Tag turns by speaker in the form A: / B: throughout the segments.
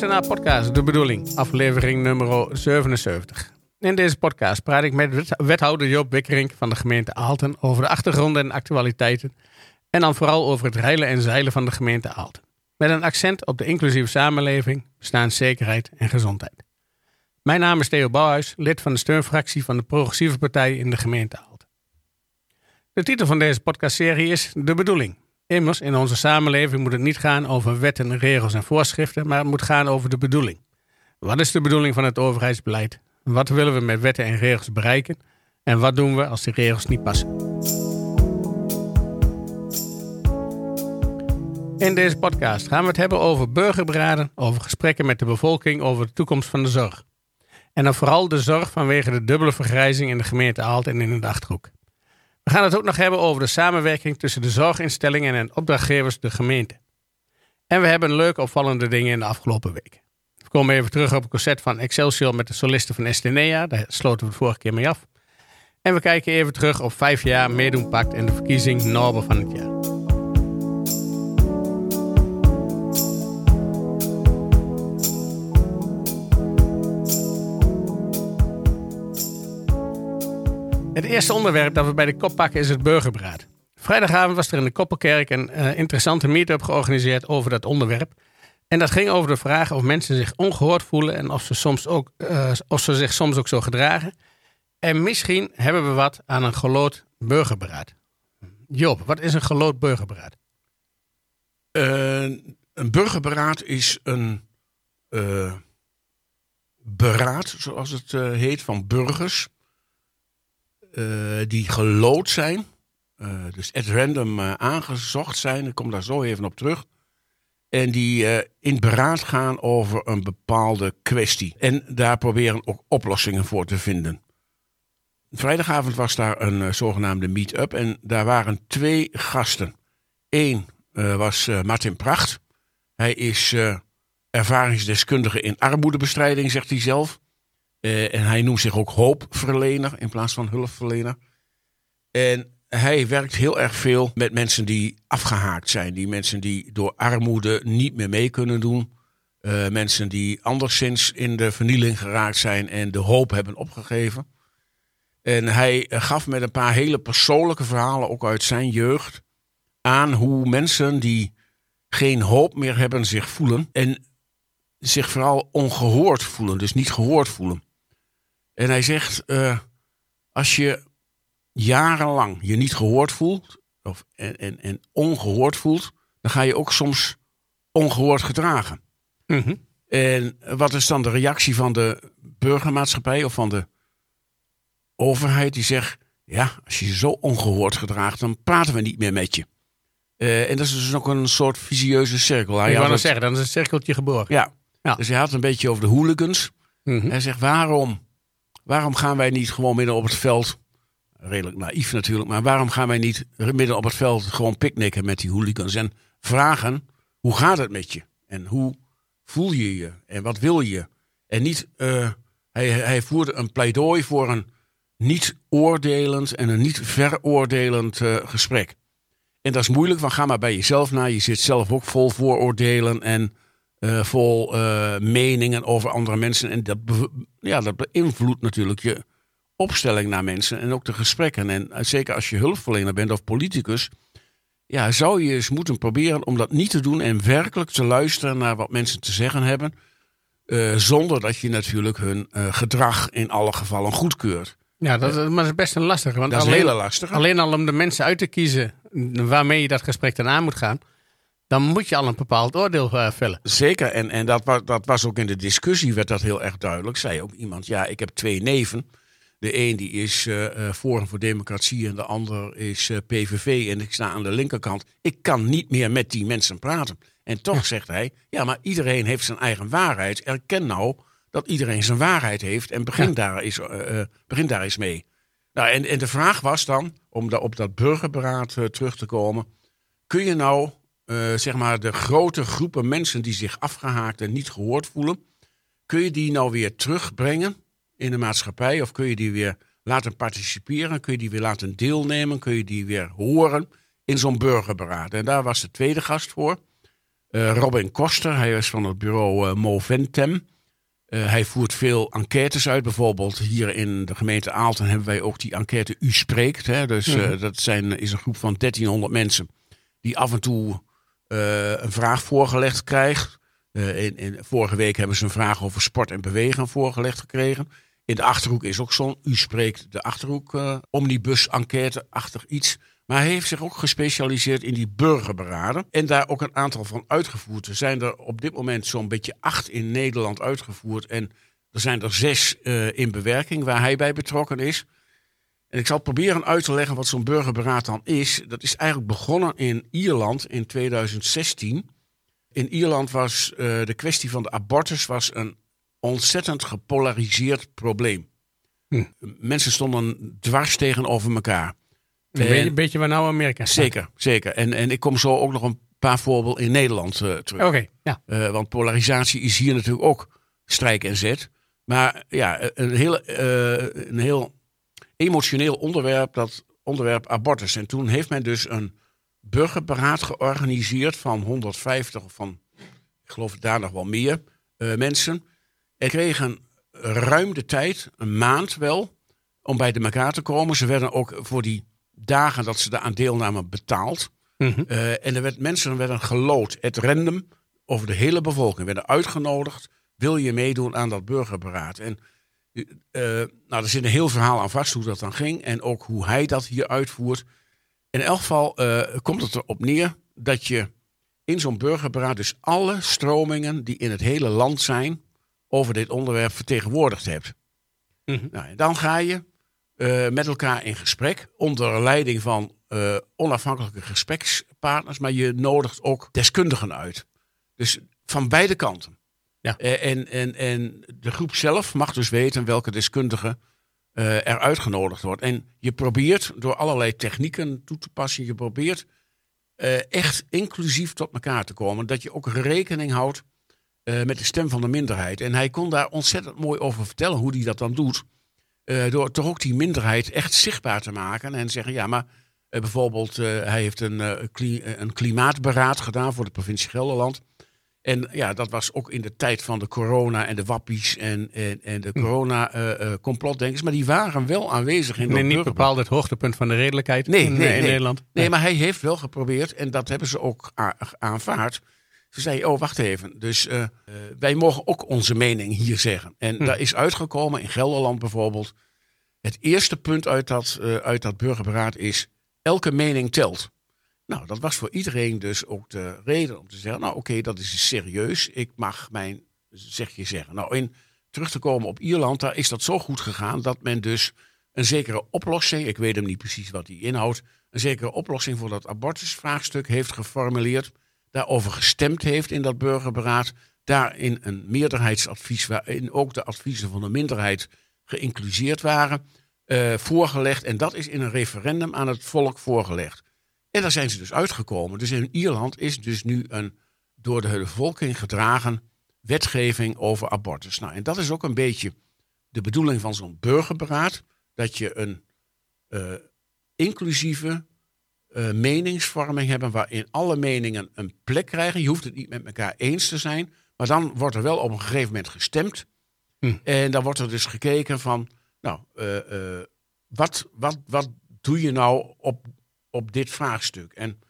A: luistert naar podcast De Bedoeling, aflevering nummer 77. In deze podcast praat ik met wethouder Joop Wikkerink van de gemeente Aalten over de achtergronden en actualiteiten. En dan vooral over het reilen en zeilen van de gemeente Aalten. Met een accent op de inclusieve samenleving, bestaanszekerheid en gezondheid. Mijn naam is Theo Bouwhuis, lid van de steunfractie van de Progressieve Partij in de gemeente Aalten. De titel van deze podcastserie is De Bedoeling. Immers, in onze samenleving moet het niet gaan over wetten, regels en voorschriften, maar het moet gaan over de bedoeling. Wat is de bedoeling van het overheidsbeleid? Wat willen we met wetten en regels bereiken? En wat doen we als die regels niet passen? In deze podcast gaan we het hebben over burgerberaden, over gesprekken met de bevolking over de toekomst van de zorg. En dan vooral de zorg vanwege de dubbele vergrijzing in de gemeente Aalt en in de Achterhoek. We gaan het ook nog hebben over de samenwerking tussen de zorginstellingen en opdrachtgevers, de gemeente. En we hebben leuke opvallende dingen in de afgelopen weken. We komen even terug op het concert van Excelsior met de solisten van Estenea. Daar sloten we de vorige keer mee af. En we kijken even terug op vijf jaar meedoen pakt en de verkiezing Norbe van het jaar. Het eerste onderwerp dat we bij de kop pakken is het burgerberaad. Vrijdagavond was er in de Koppelkerk een uh, interessante meetup georganiseerd over dat onderwerp. En dat ging over de vraag of mensen zich ongehoord voelen en of ze, soms ook, uh, of ze zich soms ook zo gedragen. En misschien hebben we wat aan een gelood burgerberaad. Joop, wat is een gelood burgerberaad?
B: Uh, een burgerberaad is een beraad, zoals het heet, van burgers die gelood zijn. Uh, dus at random uh, aangezocht zijn. Ik kom daar zo even op terug. En die in beraad gaan over een bepaalde kwestie. En daar proberen ook oplossingen voor te vinden. Vrijdagavond was daar een zogenaamde meet-up. En daar waren twee gasten. Eén was Martin Pracht. Hij is ervaringsdeskundige in armoedebestrijding, zegt hij zelf. Uh, en hij noemt zich ook hoopverlener in plaats van hulpverlener. En hij werkt heel erg veel met mensen die afgehaakt zijn. Die mensen die door armoede niet meer mee kunnen doen. Uh, mensen die anderszins in de vernieling geraakt zijn en de hoop hebben opgegeven. En hij gaf met een paar hele persoonlijke verhalen, ook uit zijn jeugd, aan hoe mensen die geen hoop meer hebben zich voelen. En zich vooral ongehoord voelen, dus niet gehoord voelen. En hij zegt, uh, als je jarenlang je niet gehoord voelt of, en, en, en ongehoord voelt, dan ga je ook soms ongehoord gedragen. Mm -hmm. En wat is dan de reactie van de burgermaatschappij of van de overheid die zegt, ja, als je je zo ongehoord gedraagt, dan praten we niet meer met je. Uh, en dat is dus ook een soort visieuze cirkel.
A: Hij Ik wou zeggen, dan is een cirkeltje geboren.
B: Ja. ja. Dus hij had een beetje over de hooligans. Mm -hmm. Hij zegt, waarom Waarom gaan wij niet gewoon midden op het veld, redelijk naïef natuurlijk, maar waarom gaan wij niet midden op het veld gewoon picknicken met die hooligans en vragen, hoe gaat het met je? En hoe voel je je? En wat wil je? En niet, uh, hij, hij voerde een pleidooi voor een niet oordelend en een niet veroordelend uh, gesprek. En dat is moeilijk, want ga maar bij jezelf na. Je zit zelf ook vol vooroordelen en uh, vol uh, meningen over andere mensen. En dat, ja, dat beïnvloedt natuurlijk je opstelling naar mensen en ook de gesprekken. En uh, zeker als je hulpverlener bent of politicus, ja, zou je eens moeten proberen om dat niet te doen en werkelijk te luisteren naar wat mensen te zeggen hebben. zonder dat je natuurlijk hun gedrag in alle gevallen goedkeurt.
A: Ja, dat, maar dat is best een lastige. Want
B: dat is
A: alleen,
B: hele lastige.
A: Alleen al om de mensen uit te kiezen waarmee je dat gesprek dan aan moet gaan dan moet je al een bepaald oordeel uh, vellen.
B: Zeker, en, en dat, was, dat was ook in de discussie, werd dat heel erg duidelijk. Zei ook iemand, ja, ik heb twee neven. De een die is uh, Forum voor Democratie en de ander is uh, PVV en ik sta aan de linkerkant. Ik kan niet meer met die mensen praten. En toch zegt hij, ja, maar iedereen heeft zijn eigen waarheid. Erken nou dat iedereen zijn waarheid heeft en begin, ja. daar, eens, begin daar eens mee. Nou, en, en de vraag was dan, om da op dat burgerberaad terug te komen. Kun je nou uh, zeg maar de grote groepen mensen die zich afgehaakt en niet gehoord voelen, kun je die nou weer terugbrengen in de maatschappij? Of kun je die weer laten participeren? Kun je die weer laten deelnemen? Kun je die weer horen in zo'n burgerberaad? En daar was de tweede gast voor. Eh, Robin Koster, hij is van het bureau uh, Moventem. Uh, hij voert veel enquêtes uit. Bijvoorbeeld hier in de gemeente Aalten hebben wij ook die enquête U Spreekt. Hè? Dus mm. dat zijn, is een groep van 1300 mensen die af en toe een vraag voorgelegd krijgt. In, in, vorige week hebben ze een vraag over sport en bewegen voorgelegd gekregen. In de Achterhoek is ook zo'n U Spreekt de Achterhoek omnibus enquête-achtig iets. Maar hij heeft zich ook gespecialiseerd in die burgerberaden. En daar ook een aantal van uitgevoerd. Er zijn er op dit moment zo'n beetje acht in Nederland uitgevoerd. En er zijn er zes in bewerking waar hij bij betrokken is. En ik zal proberen uit te leggen wat zo'n burgerberaad dan is. Dat is eigenlijk begonnen in Ierland in 2016. In Ierland was uh, de kwestie van de abortus was een ontzettend gepolariseerd probleem. Hm. Mensen stonden dwars tegenover elkaar.
A: Een beetje waar nou Amerika
B: staat. Zeker, zeker. En, en ik kom zo ook nog een paar voorbeelden in Nederland uh, terug.
A: Oké, ja.
B: Uh, want polarisatie is hier natuurlijk ook strijk en zet. Maar ja, een heel, uh, een heel emotioneel onderwerp, dat onderwerp abortus. En toen heeft men dus een burgerberaad georganiseerd van 150 of van, ik geloof daar nog wel meer mensen. En kregen ruim de tijd, een maand wel, om bij de elkaar te komen. Ze werden ook voor die dagen dat ze daar aan deelnamen betaald. Mhm. Eh, en er werd, mensen werden gelood, het random, over de hele bevolking. Werden uitgenodigd, wil je meedoen aan dat burgerberaad? En uh, nou, er zit een heel verhaal aan vast hoe dat dan ging. En ook hoe hij dat hier uitvoert. In elk geval uh, komt het erop neer dat je in zo'n burgerberaad dus alle stromingen die in het hele land zijn over dit onderwerp vertegenwoordigd hebt. Mm nou, dan ga je uh, met elkaar in gesprek. Onder leiding van uh, onafhankelijke gesprekspartners. Maar je nodigt ook deskundigen uit. Dus van beide kanten. Uh, en, en, en de groep zelf mag dus weten welke deskundige er uitgenodigd wordt. En je probeert door allerlei technieken toe te passen. Je probeert echt inclusief tot elkaar te komen. Dat je ook rekening houdt met de stem van de minderheid. En hij kon daar ontzettend mooi over vertellen hoe hij dat dan doet. Uh, door toch ook die minderheid echt zichtbaar te maken. En zeggen, ja, maar uh, bijvoorbeeld, uh, hij heeft een, een klimaatberaad gedaan voor de provincie Gelderland. En ja, dat was ook in de tijd van de corona en de wappies en, en, en de hm. corona-complotdenkers. maar die waren wel aanwezig in
A: nee, niet bepaald het hoogtepunt van de redelijkheid nee, in, nee, in Nederland.
B: Nee, maar hij heeft wel geprobeerd, en dat hebben ze ook aanvaard. Ze zei, oh, wacht even. Dus uh, wij mogen ook onze mening hier zeggen. En hm. daar is uitgekomen, in Gelderland bijvoorbeeld. Het eerste punt uit dat, uh, uit dat burgerberaad is, elke mening telt. Nou, dat was voor iedereen dus ook de reden om te zeggen, nou oké, dat is serieus. Ik mag mijn zegje zeggen. Nou, in terug te komen op Ierland, daar is dat zo goed gegaan dat men dus een zekere oplossing, ik weet hem niet precies wat die inhoudt, een zekere oplossing voor dat abortusvraagstuk heeft geformuleerd daarover gestemd heeft in dat burgerberaad. Daarin een meerderheidsadvies, waarin ook de adviezen van de minderheid geïncluseerd waren, uh, voorgelegd. En dat is in een referendum aan het volk voorgelegd. En daar zijn ze dus uitgekomen. Dus in Ierland is dus nu een door de bevolking gedragen wetgeving over abortus. Nou, en dat is ook een beetje de bedoeling van zo'n burgerberaad. Dat je een uh, inclusieve, uh, meningsvorming hebben waarin alle meningen een plek krijgen. Je hoeft het niet met elkaar eens te zijn, maar dan wordt er wel op een gegeven moment gestemd. Hm. En dan wordt er dus gekeken van, nou, uh, wat, wat, wat doe je nou op, op dit vraagstuk? En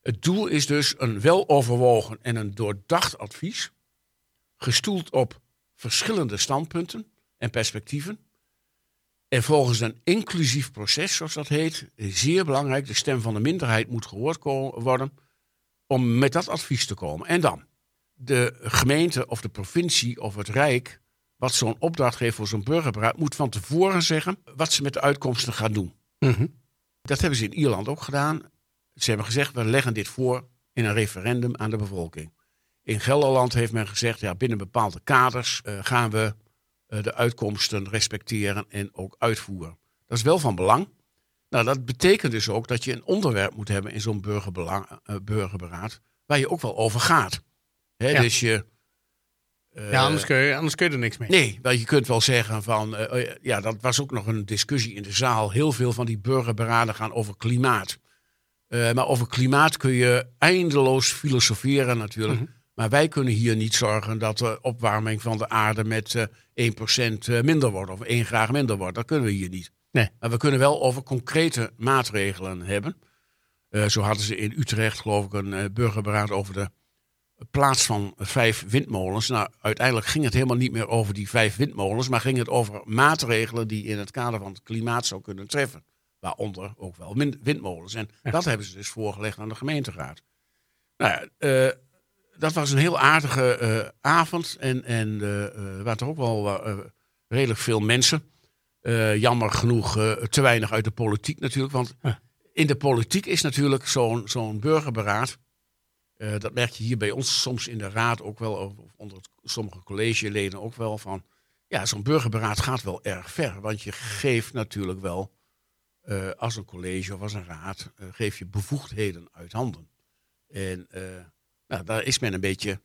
B: het doel is dus een weloverwogen en een doordacht advies, gestoeld op verschillende standpunten en perspectieven. En volgens een inclusief proces, zoals dat heet, zeer belangrijk, de stem van de minderheid moet gehoord worden om met dat advies te komen. En dan, de gemeente of de provincie of het Rijk, wat zo'n opdracht geeft voor zo'n burgerberaad, moet van tevoren zeggen wat ze met de uitkomsten gaan doen. Mhm. Dat hebben ze in Ierland ook gedaan. Ze hebben gezegd, we leggen dit voor in een referendum aan de bevolking. In Gelderland heeft men gezegd, ja, binnen bepaalde kaders uh, gaan we eh, de uitkomsten respecteren en ook uitvoeren. Dat is wel van belang. Nou, dat betekent dus ook dat je een onderwerp moet hebben in zo'n burgerbelang, uh, burgerberaad, waar je ook wel over gaat. Ja. Dus je.
A: Uh, ja, anders kun, je, anders kun je er niks mee.
B: Nee, want je kunt wel zeggen van, ja, dat was ook nog een discussie in de zaal. Heel veel van die burgerberaden gaan over klimaat. Eh, maar over klimaat kun je eindeloos filosoferen natuurlijk.
A: Mhm.
B: Maar wij kunnen hier niet zorgen dat de opwarming van de aarde met eh 1% eh, minder wordt. Of 1 graad minder wordt. Dat kunnen we hier niet.
A: Nee.
B: Maar we kunnen wel over concrete maatregelen hebben. Eh, zo hadden ze in Utrecht geloof ik een eh, burgerberaad over de plaats van vijf windmolens. Nou, uiteindelijk ging het helemaal niet meer over die vijf windmolens. Maar ging het over maatregelen die in het kader van het klimaat zou kunnen treffen. Waaronder ook wel windmolens. En dat hebben ze dus voorgelegd aan de gemeenteraad. Nou ja, eh, dat was een heel aardige eh, avond. En, en eh, er waren toch ook wel redelijk veel mensen. Jammer genoeg te weinig uit de politiek natuurlijk. Want in de politiek is natuurlijk zo'n zo'n burgerberaad. Eh, dat merk je hier bij ons soms in de raad ook wel. Of onder sommige collegeleden ook wel. Van, ja, zo'n burgerberaad gaat wel erg ver. Want je geeft natuurlijk wel eh, als een college of als een raad. eh, geef je bevoegdheden uit handen. En nou, daar is men een beetje,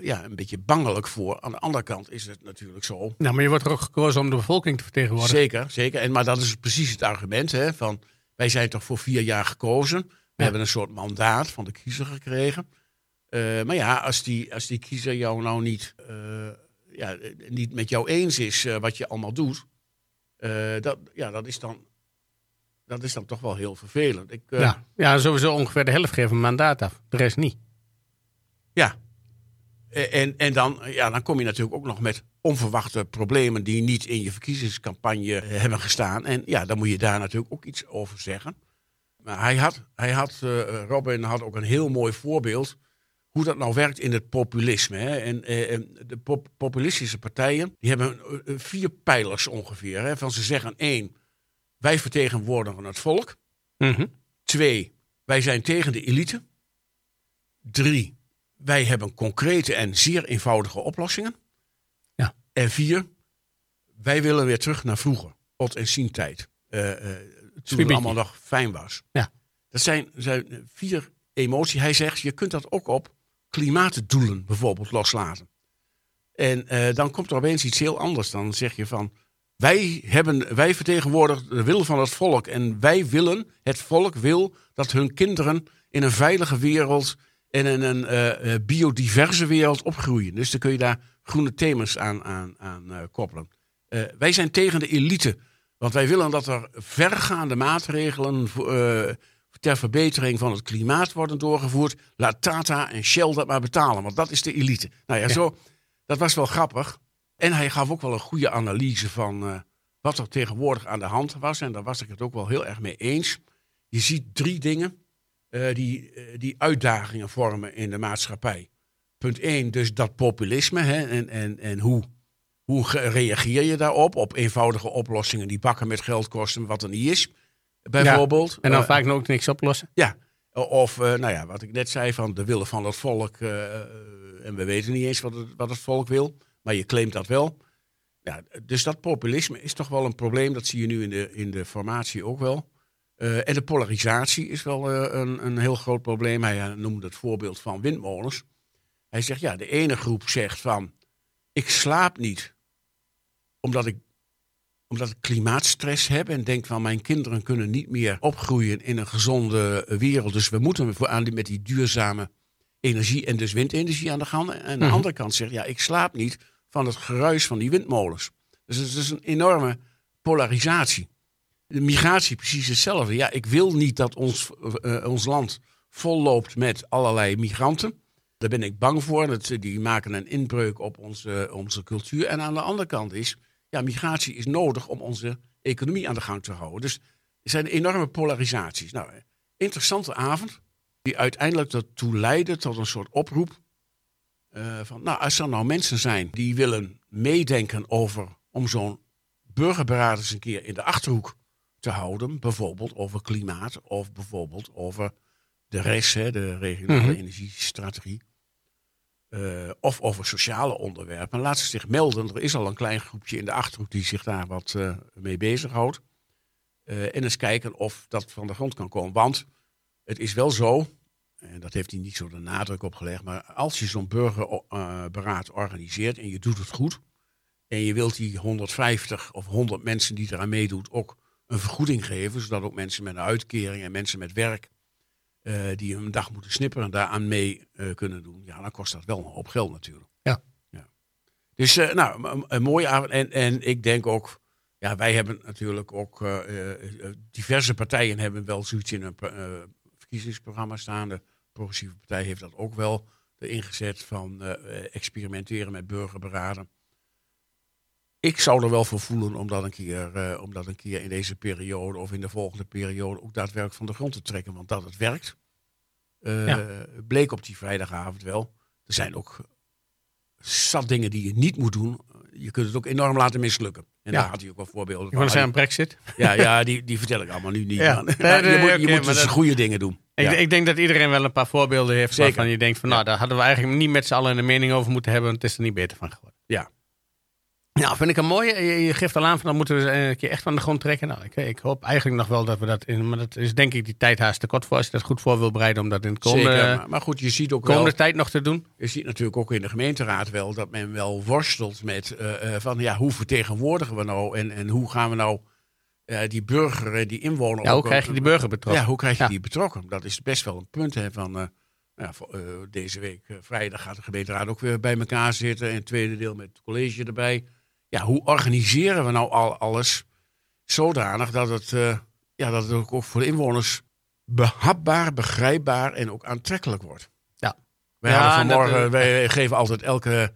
B: ja, een beetje bangelijk voor. Aan de andere kant is het natuurlijk zo.
A: Nou, maar je wordt er ook gekozen om de bevolking te vertegenwoordigen.
B: Zeker, zeker. En, maar dat is precies het argument. Hè, van, wij zijn toch voor vier jaar gekozen. We hebben een soort mandaat van de kiezer gekregen. Eh, maar ja, als die, als die kiezer jou nou niet, eh, ja, niet met jou eens is eh, wat je allemaal doet. dat, ja, dat, is dan, dat is dan toch wel heel vervelend. Ik,
A: Ja. ja, sowieso ongeveer de helft geven een mandaat af. De rest niet.
B: Ja. Eh, En, en dan, ja, dan kom je natuurlijk ook nog met onverwachte problemen die niet in je verkiezingscampagne hebben gestaan. En ja, dan moet je daar natuurlijk ook iets over zeggen. Maar hij had, hij had eh, Robin had ook een heel mooi voorbeeld hoe dat nou werkt in het populisme. Hè. En, eh, en de pop- populistische partijen die hebben eh, vier pijlers ongeveer. Hè. Van ze zeggen één, wij vertegenwoordigen het volk.
A: Mhm.
B: Twee, wij zijn tegen de elite. Drie, wij hebben concrete en zeer eenvoudige oplossingen.
A: Ja.
B: En vier, wij willen weer terug naar vroeger. Ot en zientijd. Eh eh toen het allemaal nog fijn was.
A: Ja.
B: Dat zijn, zijn vier emoties. Hij zegt, je kunt dat ook op klimaatdoelen bijvoorbeeld loslaten. En eh, dan komt er opeens iets heel anders. Dan zeg je van, wij, hebben, wij vertegenwoordigen de wil van het volk. En wij willen, het volk wil dat hun kinderen in een veilige wereld en in een eh, eh, biodiverse wereld opgroeien. Dus dan kun je daar groene thema's aan, aan, aan koppelen. Wij zijn tegen de elite. Want wij willen dat er vergaande maatregelen eh, ter verbetering van het klimaat worden doorgevoerd. Laat Tata en Shell dat maar betalen, want dat is de elite. Nou ja,
A: Ja.
B: Zo, dat was wel grappig. En hij gaf ook wel een goede analyse van eh, wat er tegenwoordig aan de hand was. En daar was ik het ook wel heel erg mee eens. Je ziet drie dingen eh, die, die uitdagingen vormen in de maatschappij. Punt één, dus dat populisme. Hè, en en, en hoe, hoe ge- reageer je daarop? Op eenvoudige oplossingen die bakken met geld kosten, wat er niet is. Bijvoorbeeld.
A: En dan
B: Eh,
A: vaak nog niks oplossen.
B: ja, of eh, nou ja, wat ik net zei van de willen van het volk. eh, en we weten niet eens wat het, wat het volk wil, maar je claimt dat wel. Ja, dus dat populisme is toch wel een probleem. Dat zie je nu in de, in de formatie ook wel. En de polarisatie is wel een, een heel groot probleem. Hij noemde het voorbeeld van windmolens. Hij zegt, ja, de ene groep zegt van... ik slaap niet omdat ik, omdat ik klimaatstress heb... en denk van mijn kinderen kunnen niet meer opgroeien in een gezonde wereld. Dus we moeten aan die, met die duurzame energie en dus windenergie aan de gang. En aan de
A: Mhm.
B: andere kant zegt, ja, ik slaap niet van het geruis van die windmolens. Dus het is een enorme polarisatie. De migratie precies hetzelfde. Ja, ik wil niet dat ons, eh, ons land volloopt met allerlei migranten. Daar ben ik bang voor. Dat, ze- die maken een inbreuk op onze, onze cultuur. En aan de andere kant is, ja, migratie is nodig om onze economie aan de gang te houden. Dus er zijn enorme polarisaties. Nou, interessante avond. Die uiteindelijk ertoe leidde tot een soort oproep. eh, van, nou, als er nou mensen zijn die willen meedenken over om zo'n burgerberaad eens een keer in de achterhoek te houden. Bijvoorbeeld over klimaat of bijvoorbeeld over de rest, hè, de regionale
A: Mhm.
B: energiestrategie. Eh, of over sociale onderwerpen. Laat ze zich melden. Er is al een klein groepje in de achterhoek die zich daar wat eh, mee bezighoudt. Eh en eens kijken of dat van de grond kan komen. Want het is wel zo, en dat heeft hij niet zo de nadruk op gelegd, maar als je zo'n burgerberaad organiseert en je doet het goed, en je wilt die 150 of 100 mensen die eraan meedoet ook een vergoeding geven, zodat ook mensen met een uitkering en mensen met werk die een dag moeten snipperen daaraan mee eh, kunnen doen. Ja, dan kost dat wel een hoop geld natuurlijk.
A: Ja.
B: ja. Dus uh, nou, een, een, mooie avond. En, en ik denk ook, ja, wij hebben natuurlijk ook, diverse partijen hebben wel zoiets in een verkiezingsprogramma staan. De progressieve partij heeft dat ook wel ingezet van experimenteren met burgerberaden ik zou er wel voor voelen om dat, een keer, uh, om dat een keer in deze periode of in de volgende periode ook daadwerkelijk van de grond te trekken. Want dat het werkt, uh, bleek op die vrijdagavond wel. Er zijn ook zat dingen die je niet moet doen. Je kunt het ook enorm laten mislukken. En ja. daar had hij ook wel voorbeelden
A: van. zijn een brexit?
B: Ja, ja die, die vertel ik allemaal nu niet. Ja. Nee, nee, je moet, je moet dus goede dingen doen.
A: Ik, ik, denk dat iedereen wel een paar voorbeelden heeft Zeker. waarvan je denkt van nou, daar hadden we eigenlijk niet met z'n allen een mening over moeten hebben. Want het is er niet beter van geworden.
B: Ja,
A: ja, vind ik een mooie. Je, geeft al aan van dan moeten we een keer echt van de grond trekken. Nou, ik, ik, hoop eigenlijk nog wel dat we dat in. Maar dat is denk ik die tijd haast te kort voor als je dat goed voor wil bereiden om dat in de komende,
B: Zeker, maar, goed, je ziet ook
A: komende
B: wel,
A: tijd nog te doen.
B: Je ziet natuurlijk ook in de gemeenteraad wel dat men wel worstelt met uh, uh, van ja, hoe vertegenwoordigen we nou en, en hoe gaan we nou uh, die burger, die inwoner.
A: Ja, hoe krijg je die burger betrokken?
B: Ja, hoe krijg je ja. die betrokken? Dat is best wel een punt hè, van. Ja, deze week vrijdag gaat de gemeenteraad ook weer bij elkaar zitten. En het tweede deel met het college erbij ja, hoe organiseren we nou al alles zodanig dat het, uh, ja, dat het ook voor de inwoners behapbaar, begrijpbaar en ook aantrekkelijk wordt.
A: Ja.
B: Wij, ja, vanmorgen, dat, wij geven altijd elke,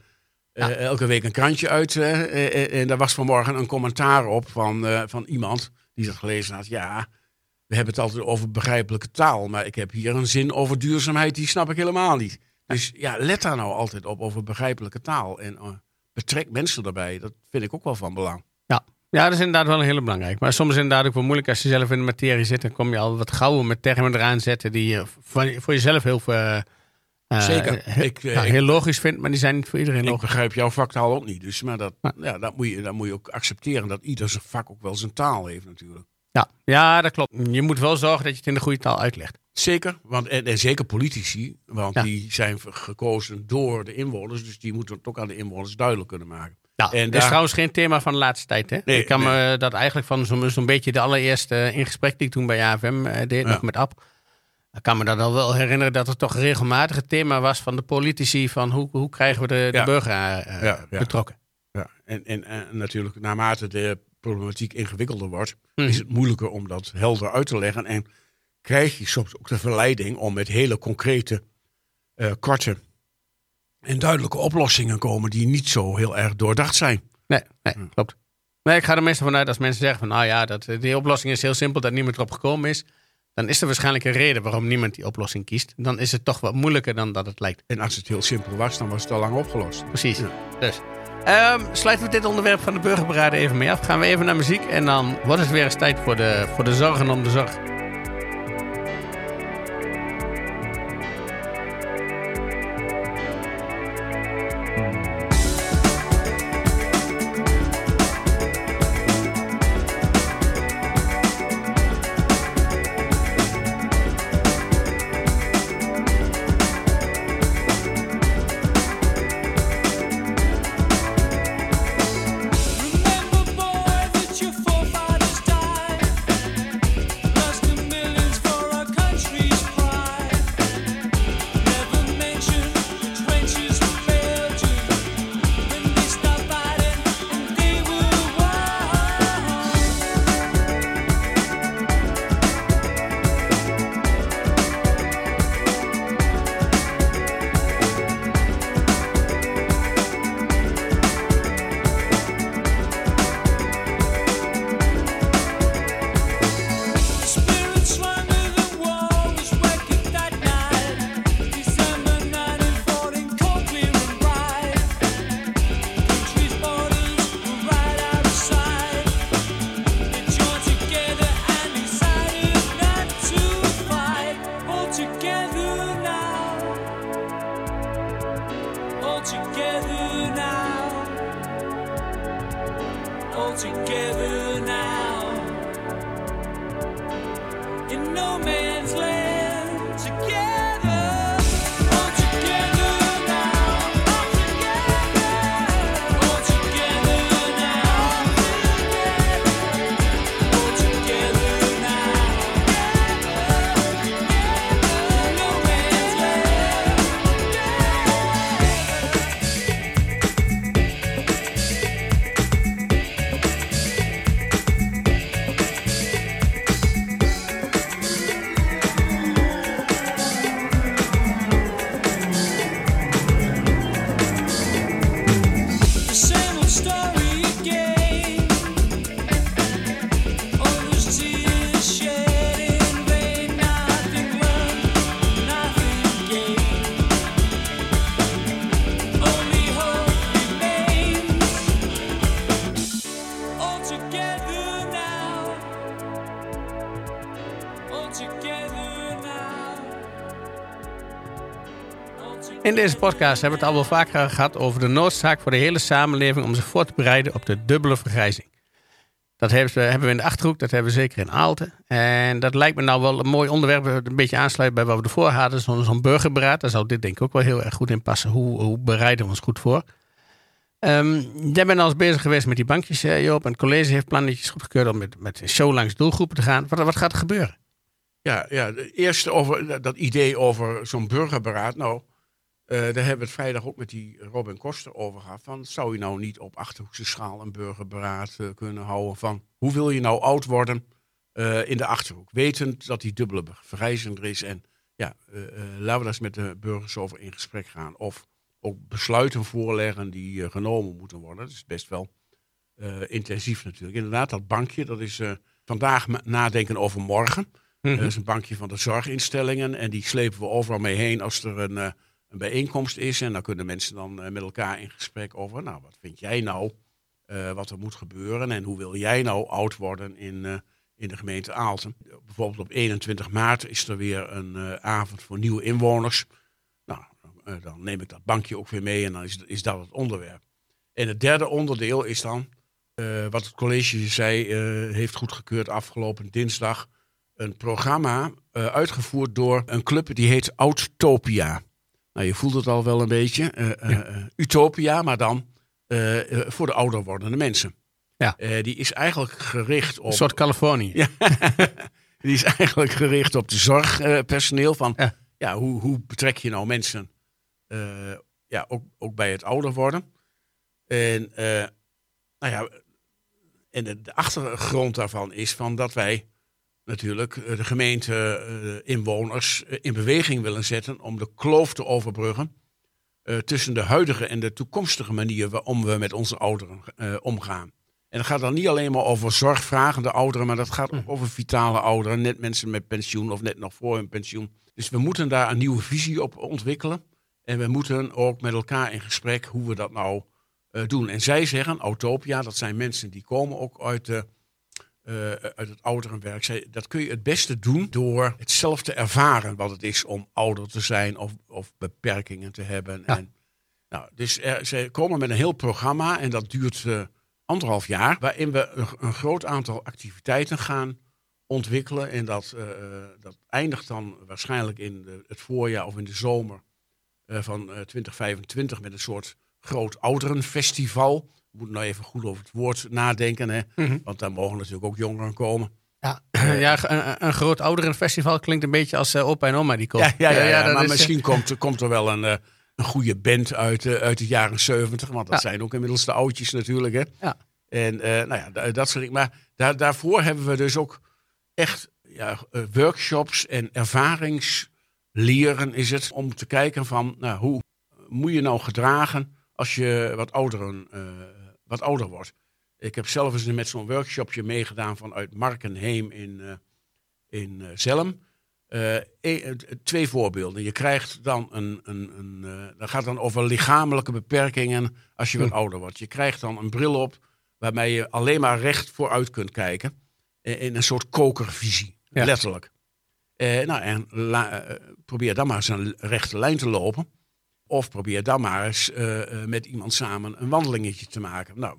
B: ja. uh, elke week een krantje uit. En daar was vanmorgen een commentaar op van, van iemand die dat gelezen had. Ja, we hebben het altijd over begrijpelijke taal. Maar ik heb hier een zin over duurzaamheid, die snap ik helemaal niet. Dus ja, let daar nou altijd op over begrijpelijke taal. En betrek mensen daarbij. Dat vind ik ook wel van belang.
A: Ja. Ja, dat is inderdaad wel een hele belangrijk. Maar soms is het inderdaad ook wel moeilijk als je zelf in de materie zit. Dan kom je al wat gauw met termen eraan zetten die je voor jezelf heel veel...
B: Uh, Zeker.
A: Heel,
B: ik,
A: ja, heel logisch vindt, maar die zijn niet voor iedereen logisch.
B: Ik begrijp jouw vaktaal ook niet. Dus, maar dat, ja. dat, moet je, dat moet je ook accepteren. Dat ieder zijn vak ook wel zijn taal heeft natuurlijk.
A: Ja, ja, dat klopt. Je moet wel zorgen dat je het in de goede taal uitlegt.
B: Zeker, want, en, en zeker politici, want ja. die zijn gekozen door de inwoners. Dus die moeten het ook aan de inwoners duidelijk kunnen maken.
A: Ja, en dat is trouwens geen thema van de laatste tijd. Hè? Nee, ik kan nee. me dat eigenlijk van zo'n zo beetje de allereerste in gesprek die ik toen bij AFM uh, deed, ja. nog met Ab. Ik kan me dat al wel herinneren dat het toch regelmatig het thema was van de politici. Van hoe, hoe krijgen we de, de burger uh, ja, betrokken?
B: Ja, en, en, en natuurlijk naarmate de problematiek ingewikkelder wordt, hm. is het moeilijker om dat helder uit te leggen. En krijg je soms ook de verleiding om met hele concrete, uh, korte en duidelijke oplossingen komen die niet zo heel erg doordacht zijn.
A: Nee, nee klopt. Nee, ik ga er meestal vanuit als mensen zeggen van nou ja, dat, die oplossing is heel simpel, dat niemand erop gekomen is. Dan is er waarschijnlijk een reden waarom niemand die oplossing kiest. Dan is het toch wat moeilijker dan dat het lijkt.
B: En als het heel simpel was, dan was het al lang opgelost.
A: Precies. Ja. Dus. Um, sluiten we dit onderwerp van de burgerberaden even mee af. Gaan we even naar muziek en dan wordt het weer eens tijd voor de, voor de zorgen om de zorg. In deze podcast hebben we het al wel vaker gehad over de noodzaak voor de hele samenleving om zich voor te bereiden op de dubbele vergrijzing. Dat hebben we, hebben we in de achterhoek, dat hebben we zeker in Aalten. En dat lijkt me nou wel een mooi onderwerp, dat een beetje aansluit bij wat we ervoor hadden, zo'n burgerberaad. Daar zou dit denk ik ook wel heel erg goed in passen. Hoe, hoe bereiden we ons goed voor? Um, jij bent al eens bezig geweest met die bankjes, eh, Joop. En het college heeft plannetjes goedgekeurd om met, met show langs doelgroepen te gaan. Wat, wat gaat er gebeuren?
B: Ja, ja eerst over dat idee over zo'n burgerberaad. Nou, daar hebben we het vrijdag ook met die Robin Koster over gehad. Van, zou je nou niet op Achterhoekse schaal een burgerberaad uh, kunnen houden van hoe wil je nou oud worden uh, in de Achterhoek? Wetend dat die dubbele vergrijzing er is. En ja, laten we daar eens met de burgers over in gesprek gaan. Of ook besluiten voorleggen die genomen moeten worden. Dat is best wel intensief natuurlijk. Inderdaad, dat bankje, dat is vandaag nadenken over morgen. Mm Dat is een bankje van de zorginstellingen. En die slepen we overal mee heen als er een een bijeenkomst is. En dan kunnen mensen dan eh, met elkaar in gesprek over, nou, wat vind jij nou uh, wat er moet gebeuren en hoe wil jij nou oud worden in, uh, in de gemeente Aalten. Bijvoorbeeld op 21 maart is er weer een avond voor nieuwe inwoners. Nou, dan neem ik dat bankje ook weer mee en dan is, is dat het onderwerp. En het derde onderdeel is dan, wat het college zei, heeft goedgekeurd afgelopen dinsdag, een programma uitgevoerd door een club die heet Oudtopia. Nou, je voelt het al wel een beetje. Uh, utopia, maar dan voor de ouder wordende mensen. Ja. die is eigenlijk gericht op.
A: Een soort Californië.
B: Ja, die is eigenlijk gericht op de zorgpersoneel. van ja. ja, hoe, hoe betrek je nou mensen ja, ook, ook bij het ouder worden? En, nou ja, en de, de, achtergrond daarvan is van dat wij natuurlijk eh, de gemeente eh, inwoners eh, in beweging willen zetten om de kloof te overbruggen tussen de huidige en de toekomstige manier waarom we met onze ouderen omgaan. En dat gaat dan niet alleen maar over zorgvragende ouderen, maar dat gaat ook hm. over vitale ouderen, net mensen met pensioen of net nog voor hun pensioen. Dus we moeten daar een nieuwe visie op ontwikkelen. En we moeten ook met elkaar in gesprek hoe we dat nou doen. En zij zeggen, Autopia, dat zijn mensen die komen ook uit de uh, uit het ouderenwerk zei, dat kun je het beste doen door het zelf te ervaren wat het is om ouder te zijn of, of beperkingen te hebben. En, nou, dus er, ze komen met een heel programma en dat duurt uh, anderhalf jaar, waarin we een, een, groot aantal activiteiten gaan ontwikkelen. En dat, uh, dat eindigt dan waarschijnlijk in de, het voorjaar of in de zomer van 2025 met een soort groot ouderenfestival moet nou even goed over het woord nadenken. Hè? Mhm. Want daar mogen natuurlijk ook jongeren komen.
A: Ja, ja een, een groot ouderenfestival klinkt een beetje als uh, opa en oma die
B: komen. Ja, ja, ja, maar misschien komt, komt er wel een, uh, een goede band uit, uh, uit de jaren zeventig. Want dat zijn ook inmiddels de oudjes natuurlijk. Hè? Ja. En nou ja, dat soort dingen. Maar daar, daarvoor hebben we dus ook echt ja, workshops en ervaringsleren is het. Om te kijken van nou, hoe moet je nou gedragen als je wat ouderen wat ouder wordt. Ik heb zelf eens met zo'n workshopje meegedaan vanuit Markenheem in, uh, in uh, Zelm. Uh, twee voorbeelden. Je krijgt dan een. een, een dat gaat dan over lichamelijke beperkingen als je wat hm. ouder wordt. Je krijgt dan een bril op waarmee je alleen maar recht vooruit kunt kijken. In een soort kokervisie, letterlijk. nou, en probeer dan maar eens een rechte lijn te lopen. Of probeer dan maar eens uh, met iemand samen een wandelingetje te maken. Nou,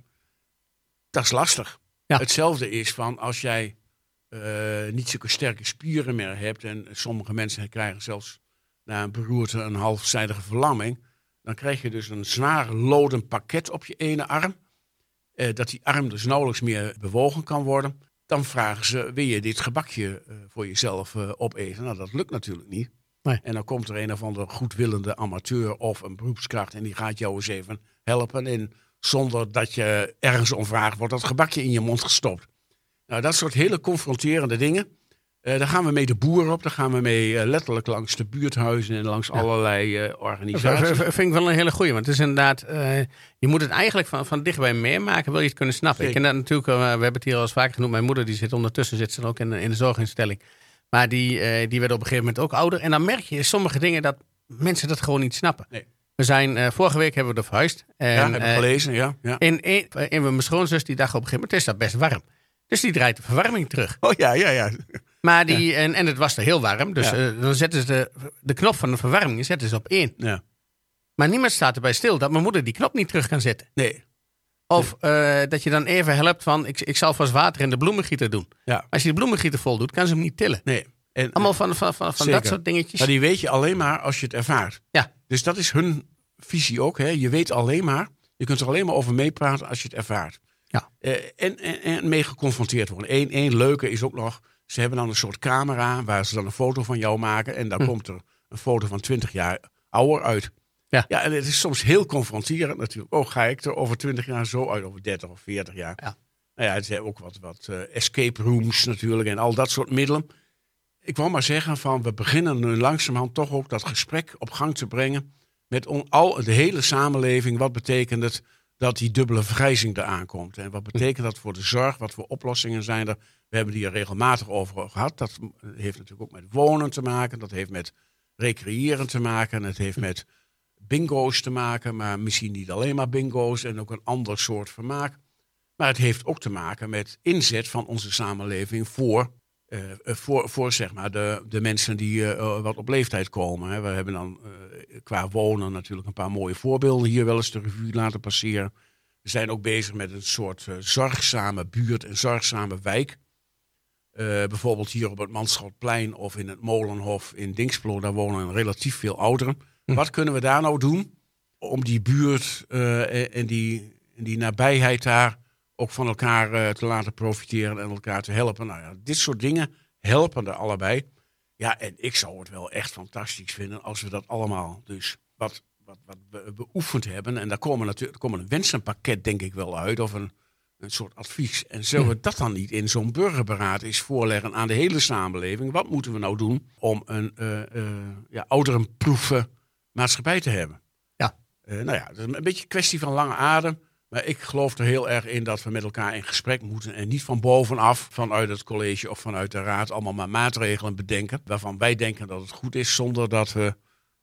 B: dat is lastig. Hetzelfde is van als jij uh, niet zulke sterke spieren meer hebt. En sommige mensen krijgen zelfs na een beroerte een halfzijdige verlamming. Dan krijg je dus een zwaar lodend pakket op je ene arm. Uh, dat die arm dus nauwelijks meer bewogen kan worden. Dan vragen ze, wil je dit gebakje voor jezelf opeten? Nou, dat lukt natuurlijk niet. Nee. En dan komt er een of andere goedwillende amateur of een beroepskracht en die gaat jou eens even helpen. En zonder dat je ergens om vraagt, wordt dat gebakje in je mond gestopt. Nou, dat soort hele confronterende dingen. Uh, daar gaan we mee de boer op. Daar gaan we mee uh, letterlijk langs de buurthuizen en langs allerlei uh, organisaties.
A: Dat vind ik wel een hele goeie. Want het is inderdaad, je moet het eigenlijk van, van dichtbij meemaken, wil je het kunnen snappen. Ik ken dat natuurlijk, we hebben het hier al eens vaker genoemd. Mijn moeder die zit ondertussen zit ze ook in, in de zorginstelling. Maar die, uh, die werden op een gegeven moment ook ouder. En dan merk je sommige dingen dat mensen dat gewoon niet snappen. Nee. We zijn, uh, vorige week hebben we er verhuisd.
B: En, ja, heb ik gelezen, ja. ja.
A: En, en, en mijn schoonzus die dacht op een gegeven moment, is dat best warm. Dus die draait de verwarming terug.
B: Oh ja, ja, ja.
A: Maar die, ja. en, en het was er heel warm. Dus ja. dan zetten ze de, de knop van de verwarming zetten ze op één. Ja. Maar niemand staat erbij stil dat mijn moeder die knop niet terug kan zetten.
B: Nee.
A: Of eh, dat je dan even helpt van, ik, ik zal vast water in de bloemengieter doen.
B: Ja.
A: Als je de bloemengieter vol doet, kan ze hem niet tillen.
B: Nee. En,
A: Allemaal van, van, van, dat soort dingetjes.
B: Maar die weet je alleen maar als je het ervaart.
A: Ja.
B: Dus dat is hun visie ook. Hè? Je weet alleen maar, je kunt er alleen maar over meepraten als je het ervaart.
A: Ja.
B: Eh, en, en, en mee geconfronteerd worden. Eén één leuke is ook nog, ze hebben dan een soort camera waar ze dan een foto van jou maken. En dan
A: Hm.
B: komt er een foto van 20 jaar ouder uit.
A: Ja.
B: ja, en het is soms heel confronterend natuurlijk. Oh, ga ik er over 20 jaar zo uit, over 30 of 40 jaar?
A: Ja.
B: Nou ja, het zijn ook wat, wat eh, escape rooms natuurlijk en al dat soort middelen. Ik wou maar zeggen van, we beginnen nu langzamerhand toch ook dat gesprek op gang te brengen met on- al, de hele samenleving. Wat betekent het dat die dubbele vergrijzing eraan komt? En wat betekent dat voor de zorg? Wat voor oplossingen zijn er? We hebben die er regelmatig over gehad. Dat heeft natuurlijk ook met wonen te maken. Dat heeft met recreëren te maken. Het heeft met bingo's te maken. Maar misschien niet alleen maar bingo's en ook een ander soort vermaak. Maar het heeft ook te maken met inzet van onze samenleving voor, eh, eh, voor, voor zeg maar de, de mensen die eh, wat op leeftijd komen. Hè. We hebben dan qua wonen natuurlijk een paar mooie voorbeelden hier wel eens de revue laten passeren. We zijn ook bezig met een soort zorgzame buurt en zorgzame wijk. Bijvoorbeeld hier op het Manschoutplein of in het Molenhof in Dinxplo, daar wonen relatief veel ouderen.
A: Hm.
B: Wat kunnen we daar nou doen om die buurt eh, en, en die, en die nabijheid daar ook van elkaar eh, te laten profiteren en elkaar te helpen? Nou ja, dit soort dingen helpen er allebei. Ja, en ik zou het wel echt fantastisch vinden als we dat allemaal dus wat, wat, wat be- beoefend hebben. En daar komen natuurlijk komen een wensenpakket denk ik wel uit of een, een soort advies. En zullen we dat dan niet in zo'n burgerberaad eens voorleggen aan de hele samenleving? Wat moeten we nou doen om een eh eh ja, ouderenproeven maatschappij te hebben?
A: Ja.
B: Eh, nou ja, het is een beetje een kwestie van lange adem. Maar ik geloof er heel erg in dat we met elkaar in gesprek moeten. En niet van bovenaf, vanuit het college of vanuit de raad, allemaal maar maatregelen bedenken. Waarvan wij denken dat het goed is, zonder dat we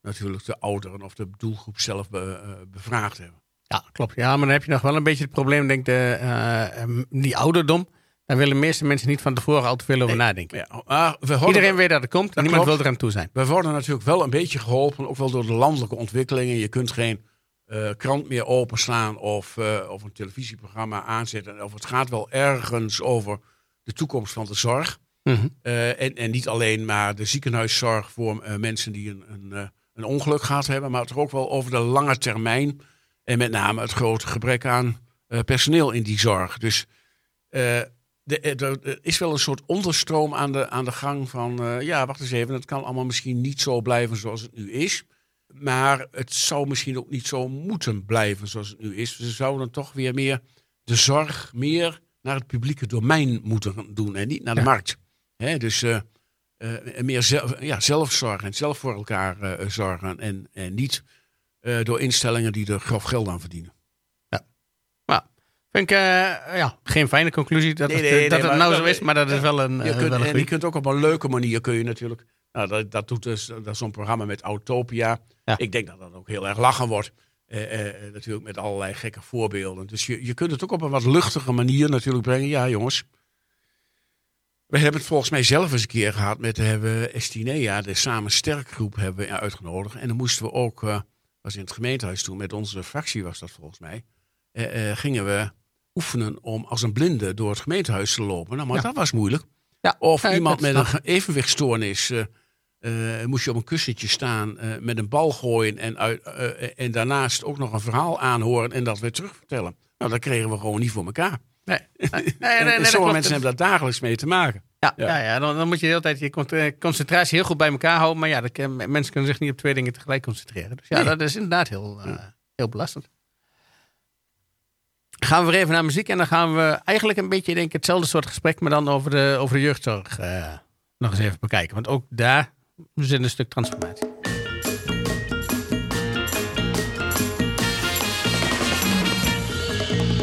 B: natuurlijk de ouderen of de doelgroep zelf be- eh, bevraagd hebben.
A: Ja, klopt. Ja, maar dan heb je nog wel een beetje het probleem, denk ik, de, eh, em, die ouderdom. Daar willen de meeste mensen niet van tevoren al te veel over nadenken.
B: Ja, maar we horen-
A: Iedereen weet dat het komt,
B: Dat
A: niemand
B: klopt.
A: wil eraan toe zijn.
B: We worden natuurlijk wel een beetje geholpen, ook wel door de landelijke ontwikkelingen. Je kunt geen eh, krant meer openslaan of, eh, of een televisieprogramma aanzetten. Of het gaat wel ergens over de toekomst van de zorg.
A: Mhm.
B: Eh, en, en niet alleen maar de ziekenhuiszorg voor mensen die een, een, een ongeluk gehad hebben, maar toch ook wel over de lange termijn. En met name het grote gebrek aan personeel in die zorg. Dus er er is wel een soort onderstroom aan de, aan de gang van, eh, ja, wacht eens even, het kan allemaal misschien niet zo blijven zoals het nu is. Maar het zou misschien ook niet zo moeten blijven zoals het nu is. Ze zouden toch weer meer de zorg meer naar het publieke domein moeten doen en niet naar de
A: Ja.
B: markt. Hè, dus eh, eh, meer zelf, ja, zelfzorg en zelf voor elkaar eh, zorgen. En, en niet eh, door instellingen die er grof geld aan verdienen.
A: Vind ik eh, ja, geen fijne conclusie dat,
B: Nee,
A: het,
B: nee, nee,
A: dat het nou zo is, maar dat is wel een,
B: Je
A: eh,
B: kunt,
A: wel een
B: en je kunt ook op een leuke manier kun je natuurlijk. Nou, dat, dat doet dus dat is zo'n programma met Autopia.
A: Ja.
B: Ik denk dat dat ook heel erg lachen wordt. Eh, natuurlijk met allerlei gekke voorbeelden. Dus je, je kunt het ook op een wat luchtige manier natuurlijk brengen. Ja, jongens. We hebben het volgens mij zelf eens een keer gehad met hebben Estinea, de Samen Sterk groep, hebben we uitgenodigd. En dan moesten we ook, was in het gemeentehuis toen, met onze fractie was dat volgens mij, gingen we oefenen om als een blinde door het gemeentehuis te lopen. Nou, maar
A: Ja.
B: dat was moeilijk.
A: Ja,
B: Of
A: ja,
B: iemand met een evenwichtstoornis. eh, eh, moest je op een kussentje staan, eh, met een bal gooien en, uit, en daarnaast ook nog een verhaal aanhoren en dat weer terugvertellen. Nou, dat kregen we gewoon niet voor elkaar.
A: Nee, nee, nee, nee,
B: sommige mensen hebben daar dagelijks mee te maken.
A: Ja,
B: Ja.
A: ja. Dan, dan moet je de hele tijd je con- concentratie heel goed bij elkaar houden. Maar ja, dat mensen kunnen zich niet op twee dingen tegelijk concentreren. Dus ja, dat is inderdaad heel, heel belastend. Gaan we weer even naar muziek en dan gaan we eigenlijk een beetje denk ik, hetzelfde soort gesprek, maar dan over de, over de jeugdzorg eh, nog eens even bekijken. Want ook daar zit een stuk transformatie.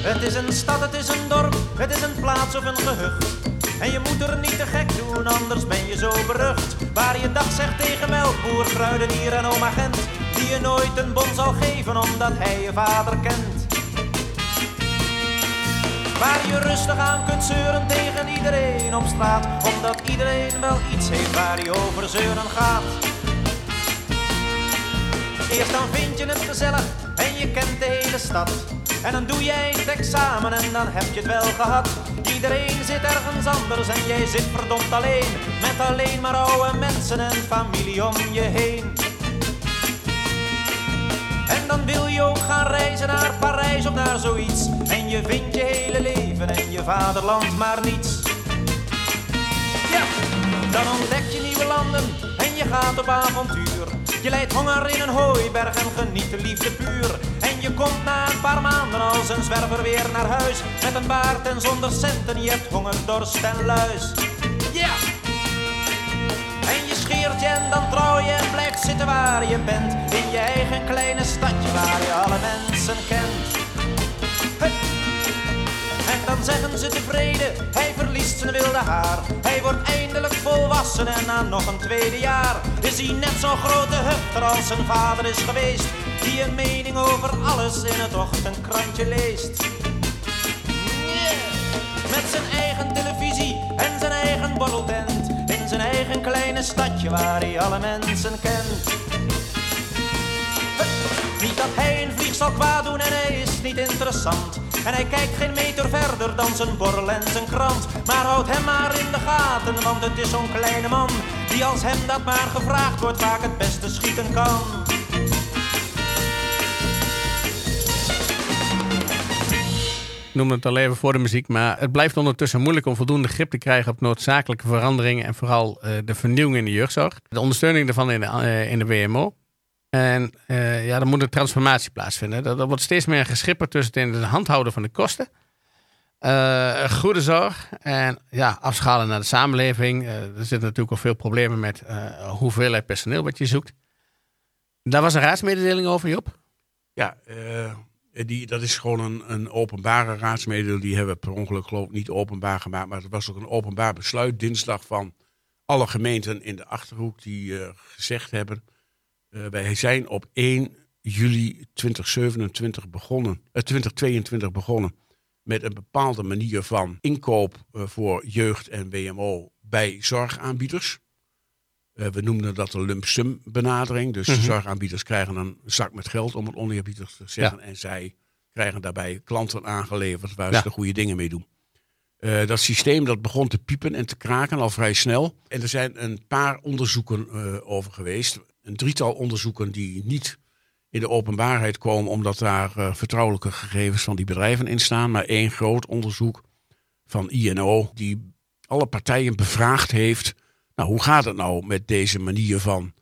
C: Het is een stad, het is een dorp, het is een plaats of een gehucht. En je moet er niet te gek doen, anders ben je zo berucht. Waar je dag zegt tegen melkboer, kruidenier en oma Gent. Die je nooit een bon zal geven, omdat hij je vader kent. Waar je rustig aan kunt zeuren tegen iedereen op straat. Omdat iedereen wel iets heeft waar hij over zeuren gaat. Eerst dan vind je het gezellig en je kent de hele stad. En dan doe jij het examen en dan heb je het wel gehad. Iedereen zit ergens anders en jij zit verdomd alleen. Met alleen maar oude mensen en familie om je heen. En dan wil je ook gaan reizen naar Parijs of naar zoiets. En je vindt je hele leven en je vaderland maar niets. Ja, dan ontdek je nieuwe landen en je gaat op avontuur. Je leidt honger in een hooiberg en geniet de liefde puur. En je komt na een paar maanden als een zwerver weer naar huis. Met een baard en zonder centen, je hebt honger, dorst en luis. Ja! En je scheert je en dan trouw je en blijft zitten waar je bent. In je eigen kleine stadje waar je alle mensen kent. En dan zeggen ze tevreden, hij verliest zijn wilde haar. Hij wordt eindelijk volwassen en na nog een tweede jaar is hij net zo'n grote hufter als zijn vader is geweest. Die een mening over alles in het ochtendkrantje leest. Met zijn eigen televisie en zijn eigen borreltent. Eigen kleine stadje waar hij alle mensen kent. Niet dat hij een vlieg zal kwaad doen en hij is niet interessant. En hij kijkt geen meter verder dan zijn borrel en zijn krant. Maar houd hem maar in de gaten, want het is zo'n kleine man. Die als hem dat maar gevraagd wordt vaak het beste schieten kan.
A: Noemde het al even voor de muziek, maar het blijft ondertussen moeilijk om voldoende grip te krijgen op noodzakelijke veranderingen en vooral eh, de vernieuwing in de jeugdzorg. De ondersteuning daarvan in de, eh, in de WMO. En eh, ja, dan moet een transformatie plaatsvinden. Er, wordt steeds meer geschipperd tussen het in de hand houden van de kosten. goede zorg en ja, afschalen naar de samenleving. Er zitten natuurlijk al veel problemen met hoeveelheid personeel wat je zoekt. Daar was een raadsmededeling over, Job.
B: Ja, die, dat is gewoon een, een openbare raadsmededeling. Die hebben we per ongeluk geloof ik niet openbaar gemaakt. Maar het was ook een openbaar besluit dinsdag van alle gemeenten in de Achterhoek die eh, gezegd hebben... eh, wij zijn op 1 juli 2027 begonnen, eh, 2022 begonnen met een bepaalde manier van inkoop eh, voor jeugd en WMO bij zorgaanbieders. Eh, we noemden dat de lump sum benadering. Dus
A: Mhm.
B: de zorgaanbieders krijgen een zak met geld, om het oneerbiedig te zeggen. En zij krijgen daarbij klanten aangeleverd waar
A: Ja.
B: ze de goede dingen mee doen. Eh, dat systeem dat begon te piepen en te kraken al vrij snel. En er zijn een paar onderzoeken eh, over geweest. Een drietal onderzoeken die niet in de openbaarheid komen, omdat daar vertrouwelijke gegevens van die bedrijven in staan. Maar één groot onderzoek van INO, die alle partijen bevraagd heeft. Nou, hoe gaat het nou met deze manier van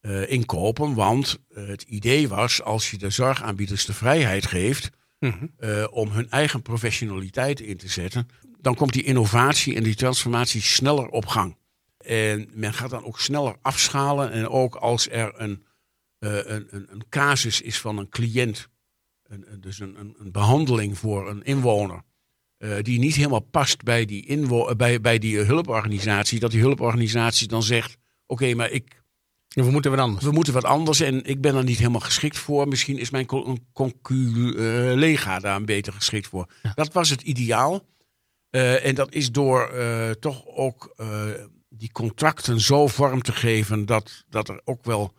B: eh, inkopen? Want eh, het idee was, als je de zorgaanbieders de vrijheid geeft eh, om hun eigen professionaliteit in te zetten, dan komt die innovatie en die transformatie sneller op gang. En men gaat dan ook sneller afschalen. En ook als er een, een, een, een casus is van een cliënt, een, dus een, een behandeling voor een inwoner, eh, die niet helemaal past bij die, inwo- eh, bij, bij die hulporganisatie, dat die hulporganisatie dan zegt: Oké, maar ik,
A: We moeten wat anders.
B: we moeten wat anders en ik ben er niet helemaal geschikt voor. Misschien is mijn co- een conculega daar een beter geschikt voor. Dat was het ideaal. Eh, en dat is door eh, toch ook eh, die contracten zo vorm te geven dat, dat er ook wel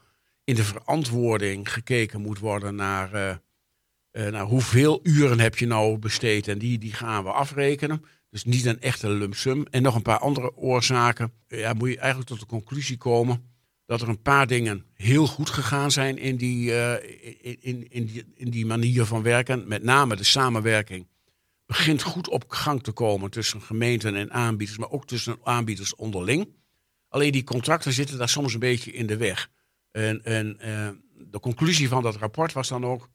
B: in de verantwoording gekeken moet worden naar, eh, eh, naar hoeveel uren heb je nou besteed. En die, die gaan we afrekenen. Dus niet een echte lump sum. En nog een paar andere oorzaken. Ja, moet je eigenlijk tot de conclusie komen dat er een paar dingen heel goed gegaan zijn in die, eh, in, in, in, die, in die manier van werken. Met name de samenwerking begint goed op gang te komen tussen gemeenten en aanbieders, maar ook tussen aanbieders onderling. Alleen die contracten zitten daar soms een beetje in de weg. En, en eh, de conclusie van dat rapport was dan ook,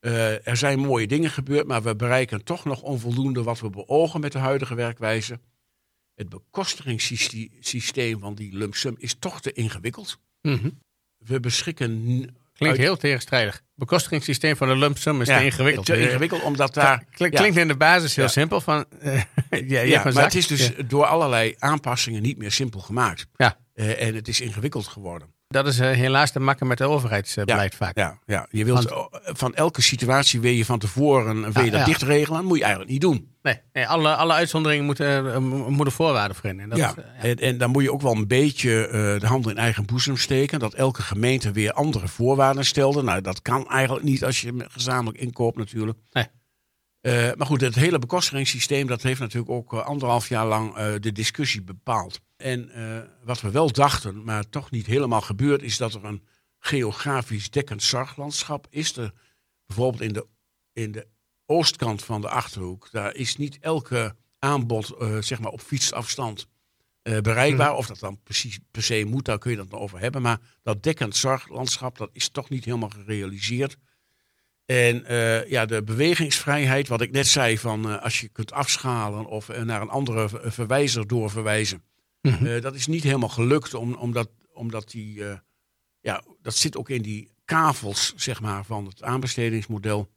B: eh, er zijn mooie dingen gebeurd, maar we bereiken toch nog onvoldoende wat we beogen met de huidige werkwijze. Het bekostigingssysteem van die lump sum is toch te ingewikkeld.
A: Mhm.
B: We beschikken
A: Klinkt
B: uit-
A: heel tegenstrijdig. Bekostigingssysteem van de lump sum is
B: ja,
A: te ingewikkeld.
B: te ingewikkeld omdat daar...
A: Klink-
B: ja.
A: Klinkt in de basis heel
B: Ja.
A: simpel. Van, eh, ja,
B: Ja, maar het is dus door allerlei aanpassingen niet meer simpel gemaakt.
A: Ja.
B: Eh, en het is ingewikkeld geworden.
A: Dat is eh, helaas te makken met het overheidsbeleid vaak.
B: Ja, ja. Je wilt
A: Want-
B: eh, van elke situatie wil je van tevoren wil je
A: Ja,
B: dat
A: ja.
B: dichtregelen. Dat moet je eigenlijk niet doen.
A: Nee, nee, alle, alle uitzonderingen moeten, eh, mo- moeten voorwaarden voor in. En dat
B: ja.
A: eh, ja.
B: En, en dan moet je ook wel een beetje eh, de handen in eigen boezem steken. Dat elke gemeente weer andere voorwaarden stelde. Nou, dat kan eigenlijk niet als je gezamenlijk inkoopt natuurlijk.
A: Nee.
B: Eh, maar goed, het hele bekostigingssysteem, dat heeft natuurlijk ook eh, anderhalf jaar lang eh, de discussie bepaald. En wat we wel dachten, maar toch niet helemaal gebeurd, is dat er een geografisch dekkend zorglandschap is. Er, bijvoorbeeld in de, in de oostkant van de Achterhoek, daar is niet elke aanbod zeg maar op fietsafstand bereikbaar. Of dat dan precies per se moet, daar kun je dat nog over hebben. Maar dat dekkend zorglandschap, dat is toch niet helemaal gerealiseerd. En eh, ja, de bewegingsvrijheid, wat ik net zei, van eh, als je kunt afschalen of eh, naar een andere ver- verwijzer doorverwijzen. Eh, dat is niet helemaal gelukt, om, omdat, omdat die, ja, dat zit ook in die kavels, zeg maar, van het aanbestedingsmodel.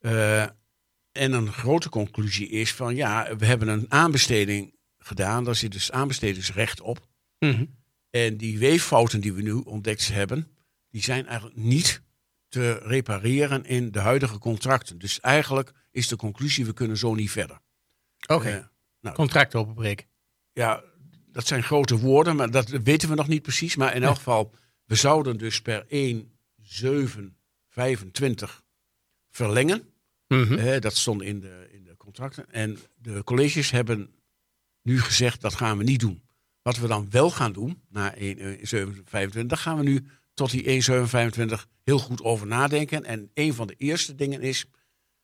B: En een grote conclusie is van, ja, we hebben een aanbesteding gedaan, daar zit dus aanbestedingsrecht op.
A: Mhm.
B: En die weeffouten die we nu ontdekt hebben, die zijn eigenlijk niet te repareren in de huidige contracten. Dus eigenlijk is de conclusie, we kunnen zo niet verder.
A: Oké,
B: Eh, nou,
A: contracten openbreken.
B: ja, dat zijn grote woorden, maar dat weten we nog niet precies. Maar in elk geval, we zouden dus per 1, 7, 25 verlengen.
A: Mhm.
B: Eh, dat stond in de, in de contracten. En de colleges hebben nu gezegd, dat gaan we niet doen. Wat we dan wel gaan doen, na 1, eh, 7, 25, daar gaan we nu tot die 1, 7, 25 heel goed over nadenken. En een van de eerste dingen is,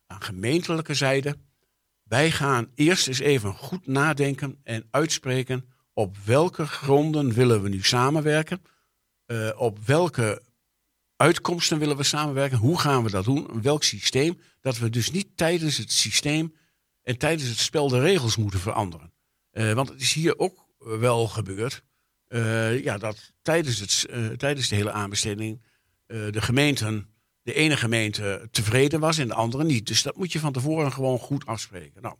B: aan gemeentelijke zijde, wij gaan eerst eens even goed nadenken en uitspreken op welke gronden willen we nu samenwerken. Eh, op welke uitkomsten willen we samenwerken? Hoe gaan we dat doen? Welk systeem? Dat we dus niet tijdens het systeem en tijdens het spel de regels moeten veranderen. Eh, want het is hier ook wel gebeurd. Eh, ja, dat tijdens, het, eh, tijdens de hele aanbesteding eh, de gemeenten, de ene gemeente tevreden was en de andere niet. Dus dat moet je van tevoren gewoon goed afspreken. Nou,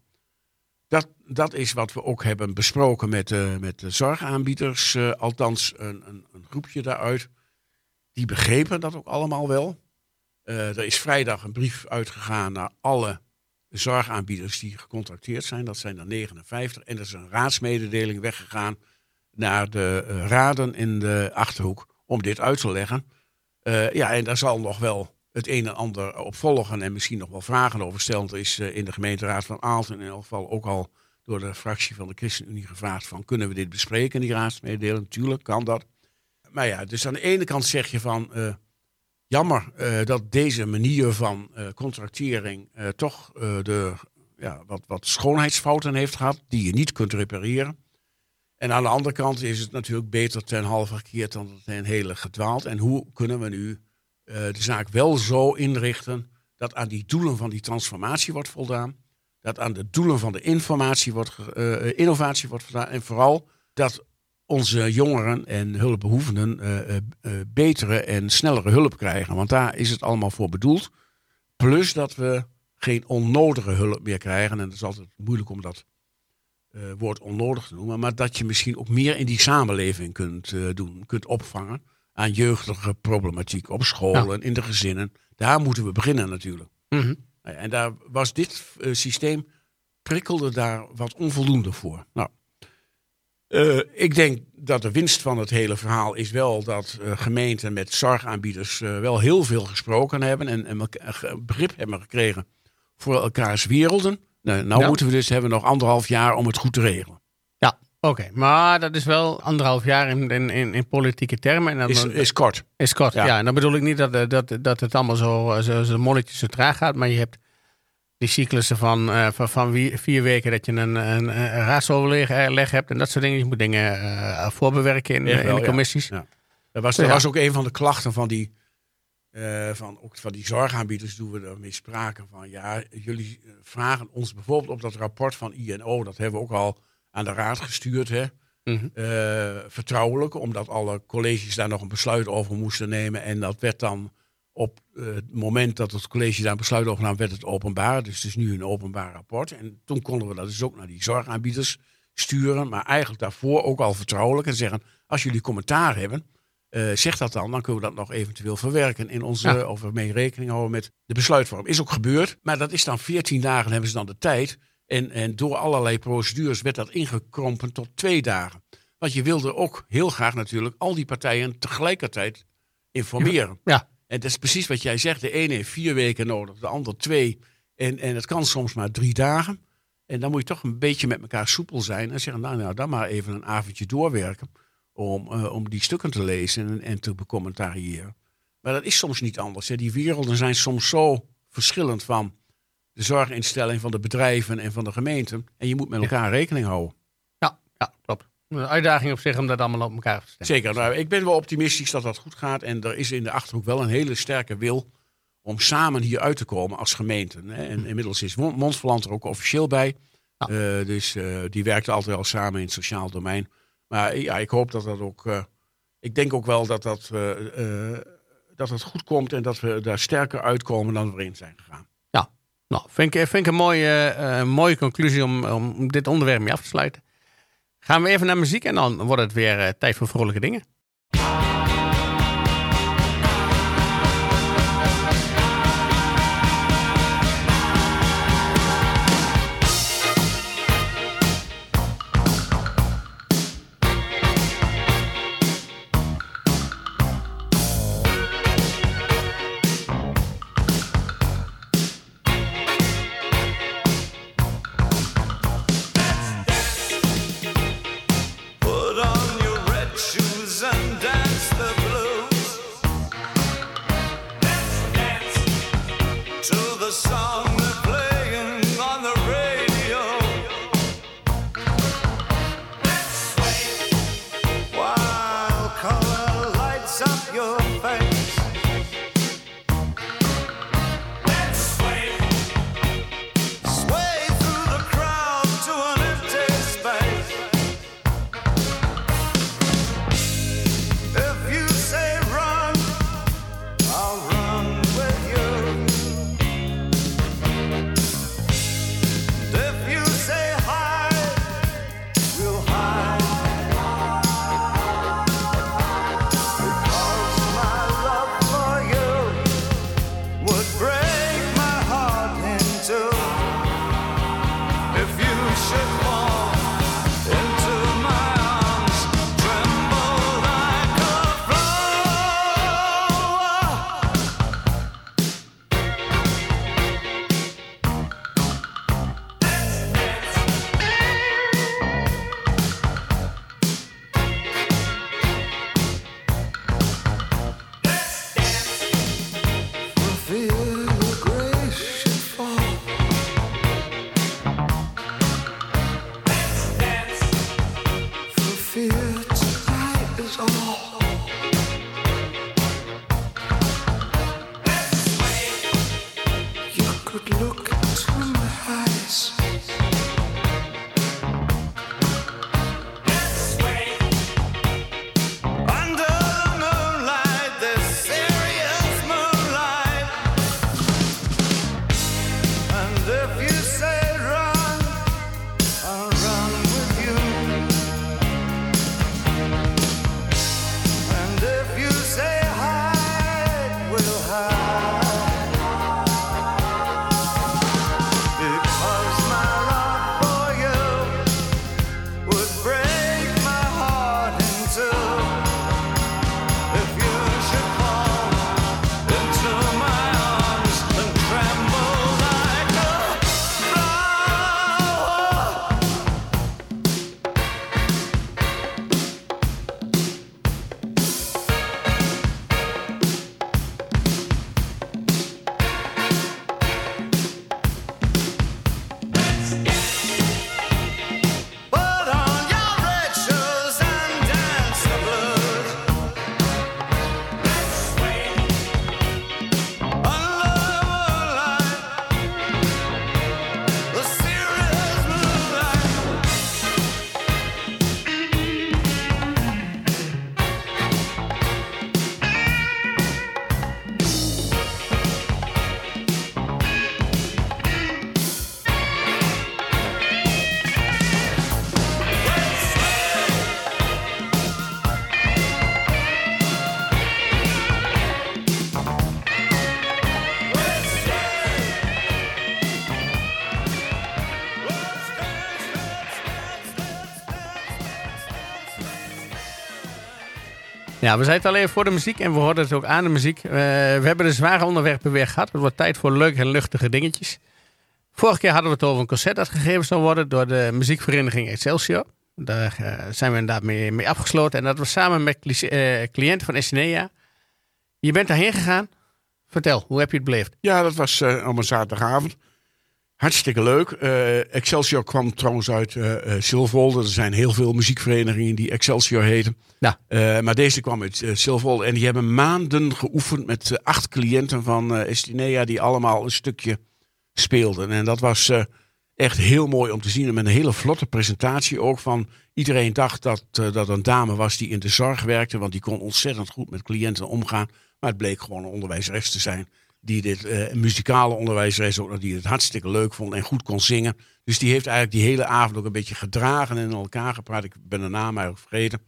B: dat, dat is wat we ook hebben besproken met, met de zorgaanbieders. althans, een, een, een groepje daaruit. Die begrepen dat ook allemaal wel. Er is vrijdag een brief uitgegaan naar alle zorgaanbieders die gecontracteerd zijn. Dat zijn er 59. En er is een raadsmededeling weggegaan naar de eh, raden in de Achterhoek om dit uit te leggen. Eh, ja, en daar zal nog wel het een en ander op volgen en misschien nog wel vragen over stellen. Er is eh, in de gemeenteraad van Aalten in elk geval ook al door de fractie van de ChristenUnie gevraagd van kunnen we dit bespreken, die raadsmededeling? Natuurlijk kan dat. Maar ja, dus aan de ene kant zeg je van jammer dat deze manier van contractering toch de, ja, wat, wat schoonheidsfouten heeft gehad die je niet kunt repareren. En aan de andere kant is het natuurlijk beter ten halve gekeerd dan ten hele gedwaald. En hoe kunnen we nu eh, de zaak wel zo inrichten dat aan die doelen van die transformatie wordt voldaan. Dat aan de doelen van de informatie wordt, ge- eh, innovatie wordt voldaan. En vooral dat onze jongeren en hulpbehoevenden eh, eh, eh, betere en snellere hulp krijgen. Want daar is het allemaal voor bedoeld. Plus dat we geen onnodige hulp meer krijgen. En het is altijd moeilijk om dat eh, woord onnodig te noemen. Maar dat je misschien ook meer in die samenleving kunt eh, doen. Kunt opvangen aan jeugdige problematiek op scholen, in de gezinnen. Daar moeten we beginnen natuurlijk.
A: Mhm.
B: Nou En daar was dit eh, systeem, prikkelde daar wat onvoldoende voor. Nou, ik denk dat de winst van het hele verhaal is wel dat gemeenten met zorgaanbieders wel heel veel gesproken hebben en, en begrip hebben gekregen voor elkaars werelden. Nou, nou
A: Ja.
B: moeten we dus hebben nog anderhalf jaar om het goed te regelen.
A: Ja, oké. Maar dat is wel anderhalf jaar in, in, in, in politieke termen. En
B: Is, is kort.
A: Is kort, ja.
B: Ja.
A: En dan bedoel ik niet dat, eh, dat, dat het allemaal zo, eh, zo, zo molletjes zo traag gaat, maar je hebt die cyclussen van, eh, van, van wie- vier weken dat je een, een, een raadsoverleg leg hebt en dat soort dingen. Je moet dingen voorbewerken in, in de commissies.
B: Ja. Dat was, dat was ook een van de klachten van die, eh, van, ook van die zorgaanbieders toen we ermee spraken. Van ja, jullie eh, vragen ons bijvoorbeeld op dat rapport van INO, dat hebben we ook al aan de raad gestuurd, hè,
A: Mhm.
B: eh, vertrouwelijk, omdat alle colleges daar nog een besluit over moesten nemen. En dat werd dan op het moment dat het college daar een besluit over nam, werd het openbaar. Dus het is nu een openbaar rapport. En toen konden we dat dus ook naar die zorgaanbieders sturen. Maar eigenlijk daarvoor ook al vertrouwelijk. En zeggen, als jullie commentaar hebben, eh, zeg dat dan, dan kunnen we dat nog eventueel verwerken in onze,
A: Ja.
B: of ermee rekening houden met de besluitvorm. Is ook gebeurd, maar dat is dan 14 dagen hebben ze dan de tijd. En, en door allerlei procedures werd dat ingekrompen tot twee dagen. Want je wilde ook heel graag natuurlijk al die partijen tegelijkertijd informeren.
A: Ja.
B: En dat is precies wat jij zegt. De ene heeft vier weken nodig, de ander twee. En, en het kan soms maar drie dagen. En dan moet je toch een beetje met elkaar soepel zijn. En zeggen, nou, nou dan maar even een avondje doorwerken. Om, eh, om die stukken te lezen en, en te becommentariëren. Maar dat is soms niet anders. Hè. Die werelden zijn soms zo verschillend van de zorginstelling, van de bedrijven en van de gemeenten. En je moet met elkaar rekening houden.
A: Ja, ja, klopt. Een uitdaging op zich om dat allemaal op elkaar te stellen.
B: Zeker. Nou, ik ben wel optimistisch dat dat goed gaat. En er is in de Achterhoek wel een hele sterke wil om samen hier uit te komen als gemeente. Hè. En inmiddels is Mon- Monsverland er ook officieel bij.
A: Ja.
B: Eh, dus eh, die werkten altijd al samen in het sociaal domein. Maar ja, ik hoop dat dat ook... eh, ik denk ook wel dat dat, eh, eh, dat het goed komt en dat we daar sterker uitkomen dan we erin zijn gegaan.
A: Nou, vind ik, vind een mooie, mooie conclusie om, om dit onderwerp mee af te sluiten. Gaan we even naar muziek en dan wordt het weer tijd voor vrolijke dingen. Ja, we zijn het al even voor de muziek en we hoorden het ook aan de muziek. Eh, we hebben de zware onderwerpen weer gehad. Het wordt tijd voor leuke en luchtige dingetjes. Vorige keer hadden we het over een concert dat gegeven zou worden door de muziekvereniging Excelsior. Daar eh, zijn we inderdaad mee, mee afgesloten. En dat was samen met eh, cliënten van Estinea. Je bent daarheen gegaan. Vertel, hoe heb je het beleefd?
B: Ja, dat was eh, op een zaterdagavond. Hartstikke leuk. Eh, Excelsior kwam trouwens uit eh eh, Silvolde. Er zijn heel veel muziekverenigingen die Excelsior heten.
A: Ja.
B: Maar deze kwam uit uh, Silvolde. En die hebben maanden geoefend met acht cliënten van Estinea... die allemaal een stukje speelden. En dat was echt heel mooi om te zien. En met een hele vlotte presentatie ook van... Iedereen dacht dat dat een dame was die in de zorg werkte... want die kon ontzettend goed met cliënten omgaan. Maar het bleek gewoon een onderwijzeres te zijn die dit een muzikale onderwijzeres ook, die het hartstikke leuk vond en goed kon zingen. Dus die heeft eigenlijk die hele avond ook een beetje gedragen en in elkaar gepraat. Ik ben de naam eigenlijk vergeten.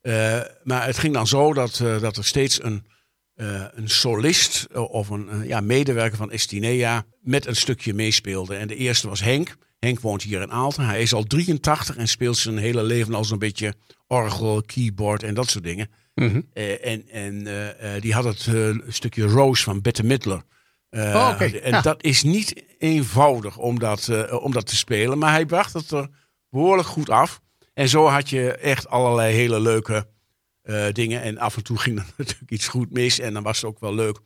B: Eh, maar het ging dan zo dat, eh, dat er steeds een, een solist of een ja, medewerker van Estinea met een stukje meespeelde. En de eerste was Henk. Henk woont hier in Aalten. Hij is al 83 en speelt zijn hele leven al zo'n beetje orgel, keyboard en dat soort dingen. Eh, en en eh, eh, die had het stukje Rose van Bette Midler.
A: Oh.
B: En
A: Ja.
B: dat is niet eenvoudig om dat, om dat te spelen. Maar hij bracht het er behoorlijk goed af. En zo had je echt allerlei hele leuke dingen. En af en toe ging er natuurlijk iets goed mis. En dan was het ook wel leuk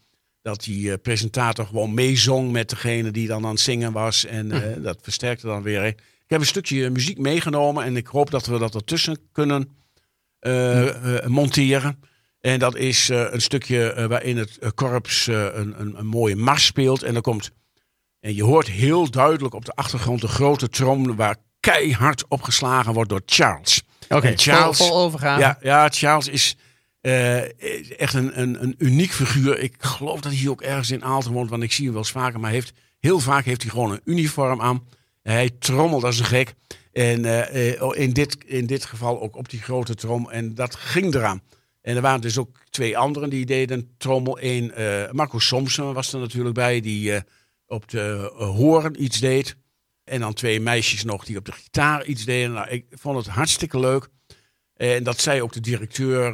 B: dat die presentator gewoon meezong met degene die dan aan het zingen was. En eh, dat versterkte dan weer. Ik heb een stukje muziek meegenomen. En ik hoop dat we dat ertussen kunnen eh, eh, monteren. En dat is eh, een stukje waarin het korps een, een, een mooie mars speelt. En dan komt. En je hoort heel duidelijk op de achtergrond de grote trom waar keihard opgeslagen wordt door Charles.
A: Oké,
B: Charles,
A: vol, vol overgaan.
B: ja, ja, Charles is echt een, een, een uniek figuur. Ik geloof dat hij ook ergens in Aalten woont, want ik zie hem wel eens vaker. Maar heeft, heel vaak heeft hij gewoon een uniform aan. Hij trommelt als een gek. En eh, eh, in, dit, in dit geval ook op die grote trom. En dat ging eraan. En er waren dus ook twee anderen die deden trommel. Eén, eh, Marco Somsen was er natuurlijk bij, die op de horen iets deed. En dan twee meisjes nog die op de gitaar iets deden. Nou, ik vond het hartstikke leuk. En dat zei ook de directeur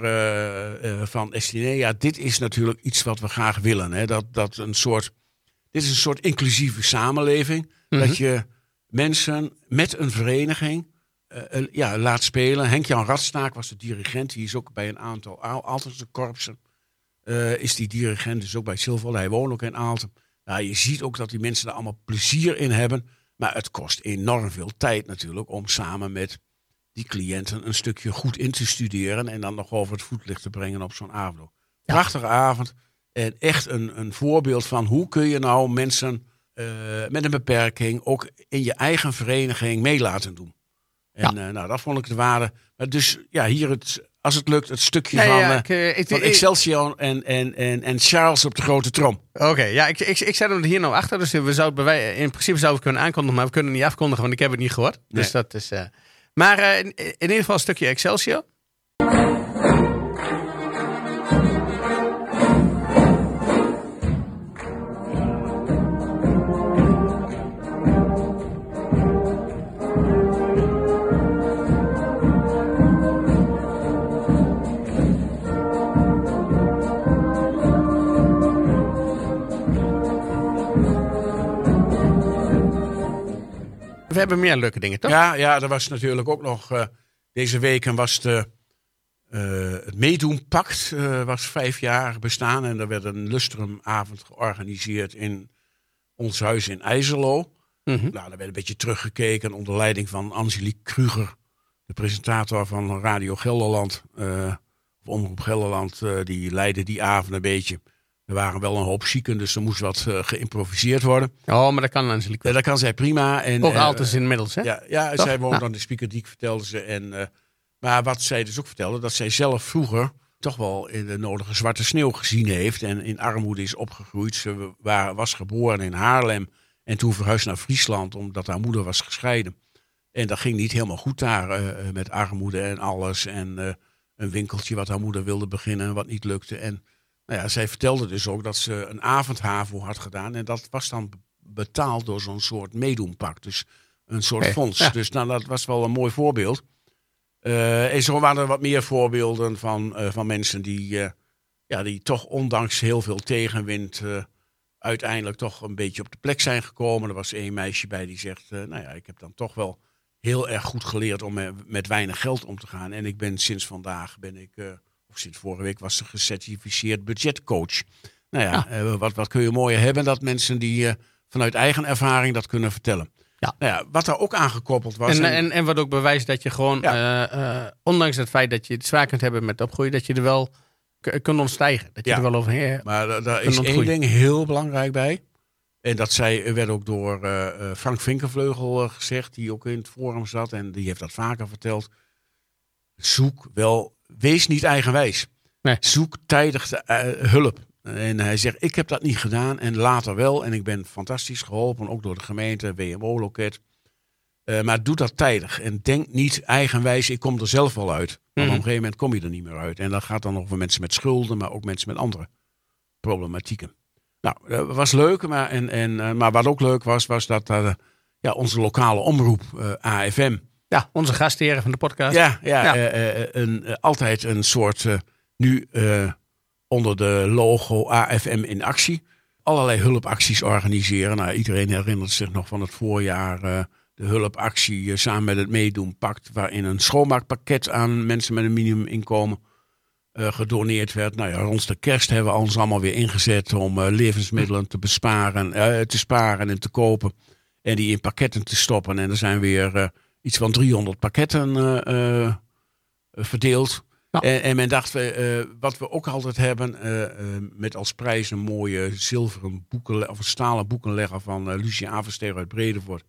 B: van Estinea. Dit is natuurlijk iets wat we graag willen. Hè? Dat, dat een soort, dit is een soort inclusieve samenleving. Dat je mensen met een vereniging eh, ja, laat spelen. Henk-Jan Radstaak was de dirigent. Die is ook bij een aantal Aal- Aaltense korpsen. eh, is die dirigent, dus ook bij Silvoorde. Hij woont ook in Aalten. Nou, je ziet ook dat die mensen er allemaal plezier in hebben. Maar het kost enorm veel tijd natuurlijk om samen met die cliënten een stukje goed in te studeren. En dan nog over het voetlicht te brengen op zo'n avond. Prachtige avond. En echt een, een voorbeeld van hoe kun je nou mensen met een beperking ook in je eigen vereniging mee laten doen. En eh, nou, dat vond ik de waarde. Maar dus ja, hier het, als het lukt, het stukje
A: Nee,
B: van,
A: ja,
B: eh,
A: ik, eh, ik-
B: van
A: ik-
B: Excelsior en, en, en, en Charles op de grote trom.
A: Oké, ja, ik, ik, ik zet hem er hier nou achter. Dus we zouden, bij wij- in principe zouden we kunnen aankondigen, maar we kunnen het niet afkondigen, want ik heb het niet gehoord. Dus
B: Nee.
A: dat is. eh, maar eh, in, in ieder geval een stukje Excelsior. We hebben meer leuke dingen, toch?
B: Ja, ja, er was natuurlijk ook nog eh, deze weken was de, eh, het Meedoenpact eh, was vijf jaar bestaan en er werd een lustrumavond georganiseerd in ons huis in IJzerlo.
A: Mhm.
B: Nou, daar werd een beetje teruggekeken onder leiding van Angelique Kruger, de presentator van Radio Gelderland, eh, of Omroep Gelderland, die leidde die avond een beetje. Er waren wel een hoop zieken, dus er moest wat eh, geïmproviseerd worden.
A: Oh, maar dat kan Angelique
B: Ja, dat kan zij prima. En,
A: Ook
B: eh,
A: altijd inmiddels, hè?
B: ja, ja
A: Toch?
B: zij woont
A: Ja.
B: aan de Spiekerdiek, vertelde ze. En, eh, maar wat zij dus ook vertelde, dat zij zelf vroeger toch wel in de nodige zwarte sneeuw gezien heeft. En in armoede is opgegroeid. Ze wa- was geboren in Haarlem en toen verhuisd naar Friesland, omdat haar moeder was gescheiden. En dat ging niet helemaal goed daar met armoede en alles. En een winkeltje wat haar moeder wilde beginnen, wat niet lukte. En nou ja, zij vertelde dus ook dat ze een avondhavo had gedaan. En dat was dan betaald door zo'n soort meedoenpak. Dus een soort fonds.
A: ja.
B: Dus nou, dat was wel een mooi voorbeeld. Eh, en zo waren er wat meer voorbeelden van, eh, van mensen die, eh, ja, die toch ondanks heel veel tegenwind uiteindelijk toch een beetje op de plek zijn gekomen. Er was één meisje bij die zegt, nou ja, ik heb dan toch wel heel erg goed geleerd om met, weinig geld om te gaan. En ik ben sinds vandaag, ben ik, sinds vorige week was ze gecertificeerd budgetcoach. Nou ja, eh, wat, wat kun je mooier hebben dat mensen die eh, vanuit eigen ervaring dat kunnen vertellen.
A: Ja.
B: Nou ja, wat daar ook aangekoppeld was.
A: En,
B: en-
A: en, en wat ook bewijst dat je gewoon,
B: Ja.
A: eh, ondanks het feit dat je het zwaar kunt hebben met opgroeien, dat je er wel kunt ontstijgen. Dat je er wel overheen.
B: Maar da- daar is één ding heel belangrijk bij. En dat zei, werd ook door Frank Vinkervleugel gezegd, die ook in het forum zat. En die heeft dat vaker verteld. Zoek wel, wees niet eigenwijs.
A: Nee.
B: Zoek tijdig de, eh, hulp. En hij zegt, ik heb dat niet gedaan en later wel. En ik ben fantastisch geholpen, ook door de gemeente, WMO-loket. Eh, maar doe dat tijdig. En denk niet eigenwijs, ik kom er zelf wel uit. Want
A: Mhm.
B: op een gegeven moment kom je er niet meer uit. En dat gaat dan over mensen met schulden, maar ook mensen met andere problematieken. Nou, dat was leuk. Maar, en, en, eh, maar wat ook leuk was, was dat ja, onze lokale omroep, AFM,
A: Ja, onze gastheren van de podcast.
B: ja, ja,
A: Ja.
B: eh, eh, een, eh, altijd een soort, eh, nu eh, onder de logo AFM in actie, allerlei hulpacties organiseren. Nou, iedereen herinnert zich nog van het voorjaar eh, de hulpactie eh, samen met het meedoen pakt, waarin een schoonmaakpakket aan mensen met een minimuminkomen eh, gedoneerd werd. Nou ja, rond de kerst hebben we ons allemaal weer ingezet om eh, levensmiddelen te besparen, eh, te sparen en te kopen. En die in pakketten te stoppen. En er zijn weer eh, iets van 300 pakketten eh, eh, verdeeld. En, en men dacht, eh, eh, wat we ook altijd hebben, eh, eh, met als prijs een mooie zilveren boeken, of een stalen boekenlegger van eh Lucie Aversteer uit Bredevoort.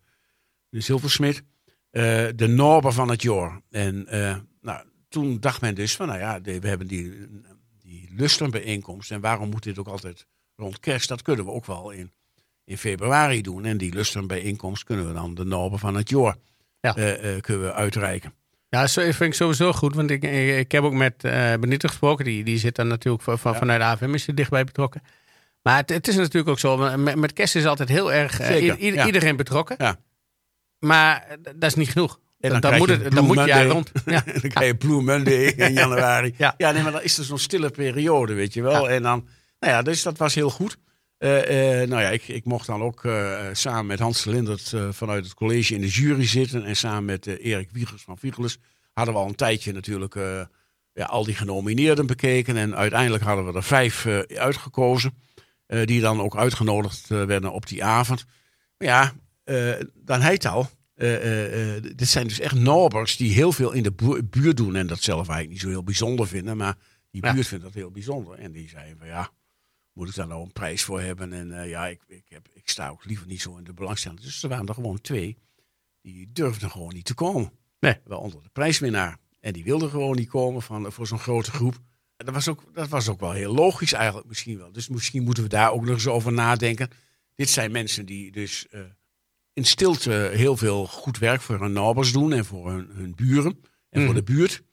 B: De zilversmid. eh, de Norber van het jaar. En eh, nou, toen dacht men dus van, nou ja, we hebben die, die lustenbijeenkomst. En waarom moet dit ook altijd rond kerst? Dat kunnen we ook wel in, in februari doen. En die lustenbijeenkomst kunnen we dan de Norber van het jaar
A: Ja.
B: eh, eh, kunnen we uitreiken.
A: Ja, zo vind ik sowieso goed. Want ik, ik, heb ook met Benito gesproken. Die, die zit dan natuurlijk van, van,
B: Ja.
A: vanuit de AFM is er dichtbij betrokken. Maar het, het is natuurlijk ook zo. Met, met kerst is altijd heel erg
B: Zeker, ja.
A: iedereen betrokken.
B: Ja.
A: Maar dat is niet genoeg.
B: En dan
A: moet het, dan moet je jaar
B: Monday.
A: rond. Ja.
B: dan krijg je Blue Monday in januari.
A: Ja.
B: ja, nee, maar dan is er zo'n stille periode, weet je wel. En dan, nou ja, dus dat was heel goed. Eh, eh, nou ja, ik, ik mocht dan ook eh, samen met Hans de Lindert vanuit het college in de jury zitten. En samen met Erik Wiegers van Viegelus hadden we al een tijdje natuurlijk ja, al die genomineerden bekeken. En uiteindelijk hadden we er vijf uitgekozen. die dan ook uitgenodigd werden op die avond. Maar ja, dan heet al. dit zijn dus echt Norbers die heel veel in de bu- buurt doen. En dat zelf eigenlijk niet zo heel bijzonder vinden. Maar die
A: Ja.
B: buurt vindt dat heel bijzonder. En die zeiden van ja, moet ik daar nou een prijs voor hebben? En eh, ja, ik, ik, heb, ik sta ook liever niet zo in de belangstelling. Dus er waren er gewoon twee. Die durfden gewoon niet te komen.
A: Nee.
B: Waaronder de prijswinnaar. En die wilde gewoon niet komen van, voor zo'n grote groep. En Dat was, ook, dat was ook wel heel logisch eigenlijk misschien wel. Dus misschien moeten we daar ook nog eens over nadenken. Dit zijn mensen die dus eh, in stilte heel veel goed werk voor hun nabers doen. En voor hun, hun buren. En voor
A: Mhm.
B: de buurt.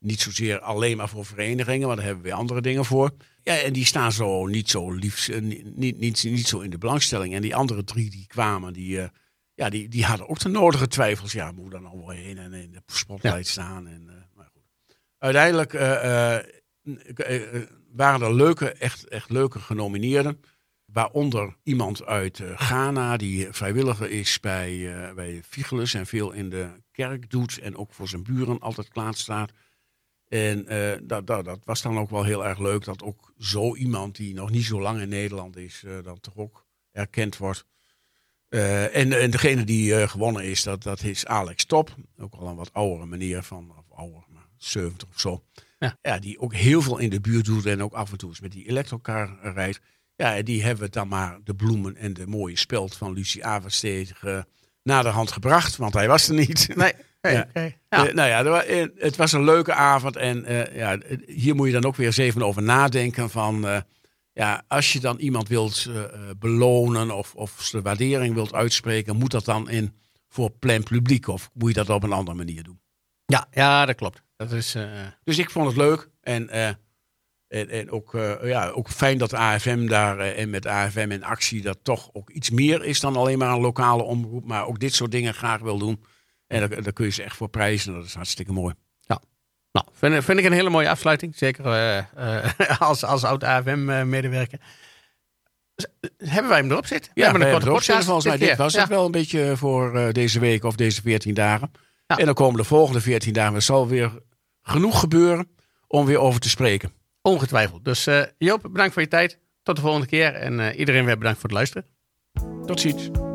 B: Niet zozeer alleen maar voor verenigingen, maar daar hebben we andere dingen voor. Ja, en die staan zo niet zo liefst, eh, niet, niet, niet, zo in de belangstelling. En die andere drie die kwamen, die, eh, ja, die, die hadden ook de nodige twijfels. Ja, moet dan al wel heen en in de spotlight staan. En, eh, maar goed. Uiteindelijk waren er leuke, echt, echt leuke genomineerden. Waaronder iemand uit Ghana, die vrijwilliger is bij, eh bij Figelus en veel in de kerk doet. En ook voor zijn buren altijd klaarstaat. En eh, dat, dat, dat was dan ook wel heel erg leuk dat ook zo iemand die nog niet zo lang in Nederland is, eh, dan toch ook erkend wordt. Eh, en, en degene die gewonnen is, dat, dat is Alex Top. Ook al een wat oudere meneer van, of ouder, maar 70 of zo.
A: Ja.
B: die ook heel veel in de buurt doet en ook af en toe eens met die elektrocar rijdt. Ja, en die hebben dan maar de bloemen en de mooie speld van Lucie Aversteeg eh, naar de hand gebracht, want hij was er niet.
A: Nee. Hey,
B: Ja. Eh, nou ja, eh, het was een leuke avond. En eh, ja, hier moet je dan ook weer eens even over nadenken. Van, eh, ja, als je dan iemand wilt belonen of, of de waardering wilt uitspreken, moet dat dan in voor plein publiek of moet je dat op een andere manier doen?
A: Ja, ja, dat klopt. Dat is, eh,
B: Dus ik vond het leuk. En, eh, en, en ook, eh, ja, ook fijn dat AFM daar en met AFM in actie dat toch ook iets meer is dan alleen maar een lokale omroep. Maar ook dit soort dingen graag wil doen. En daar, daar kun je ze echt voor prijzen. Dat is hartstikke mooi.
A: Ja. Nou, vind, vind ik een hele mooie afsluiting. Zeker eh, eh, als, als oud AFM-medewerker. Hebben wij hem erop zitten?
B: Ja,
A: hebben
B: we
A: een korte podcast
B: volgens mij.
A: dit
B: was
A: Ja.
B: het wel een beetje voor eh, deze week of deze 14 dagen.
A: Ja.
B: En dan komen de volgende 14 dagen. Er zal weer genoeg gebeuren om weer over te spreken.
A: Ongetwijfeld. Dus eh, Joop, bedankt voor je tijd. Tot de volgende keer. En eh, iedereen weer bedankt voor het luisteren.
B: Tot ziens.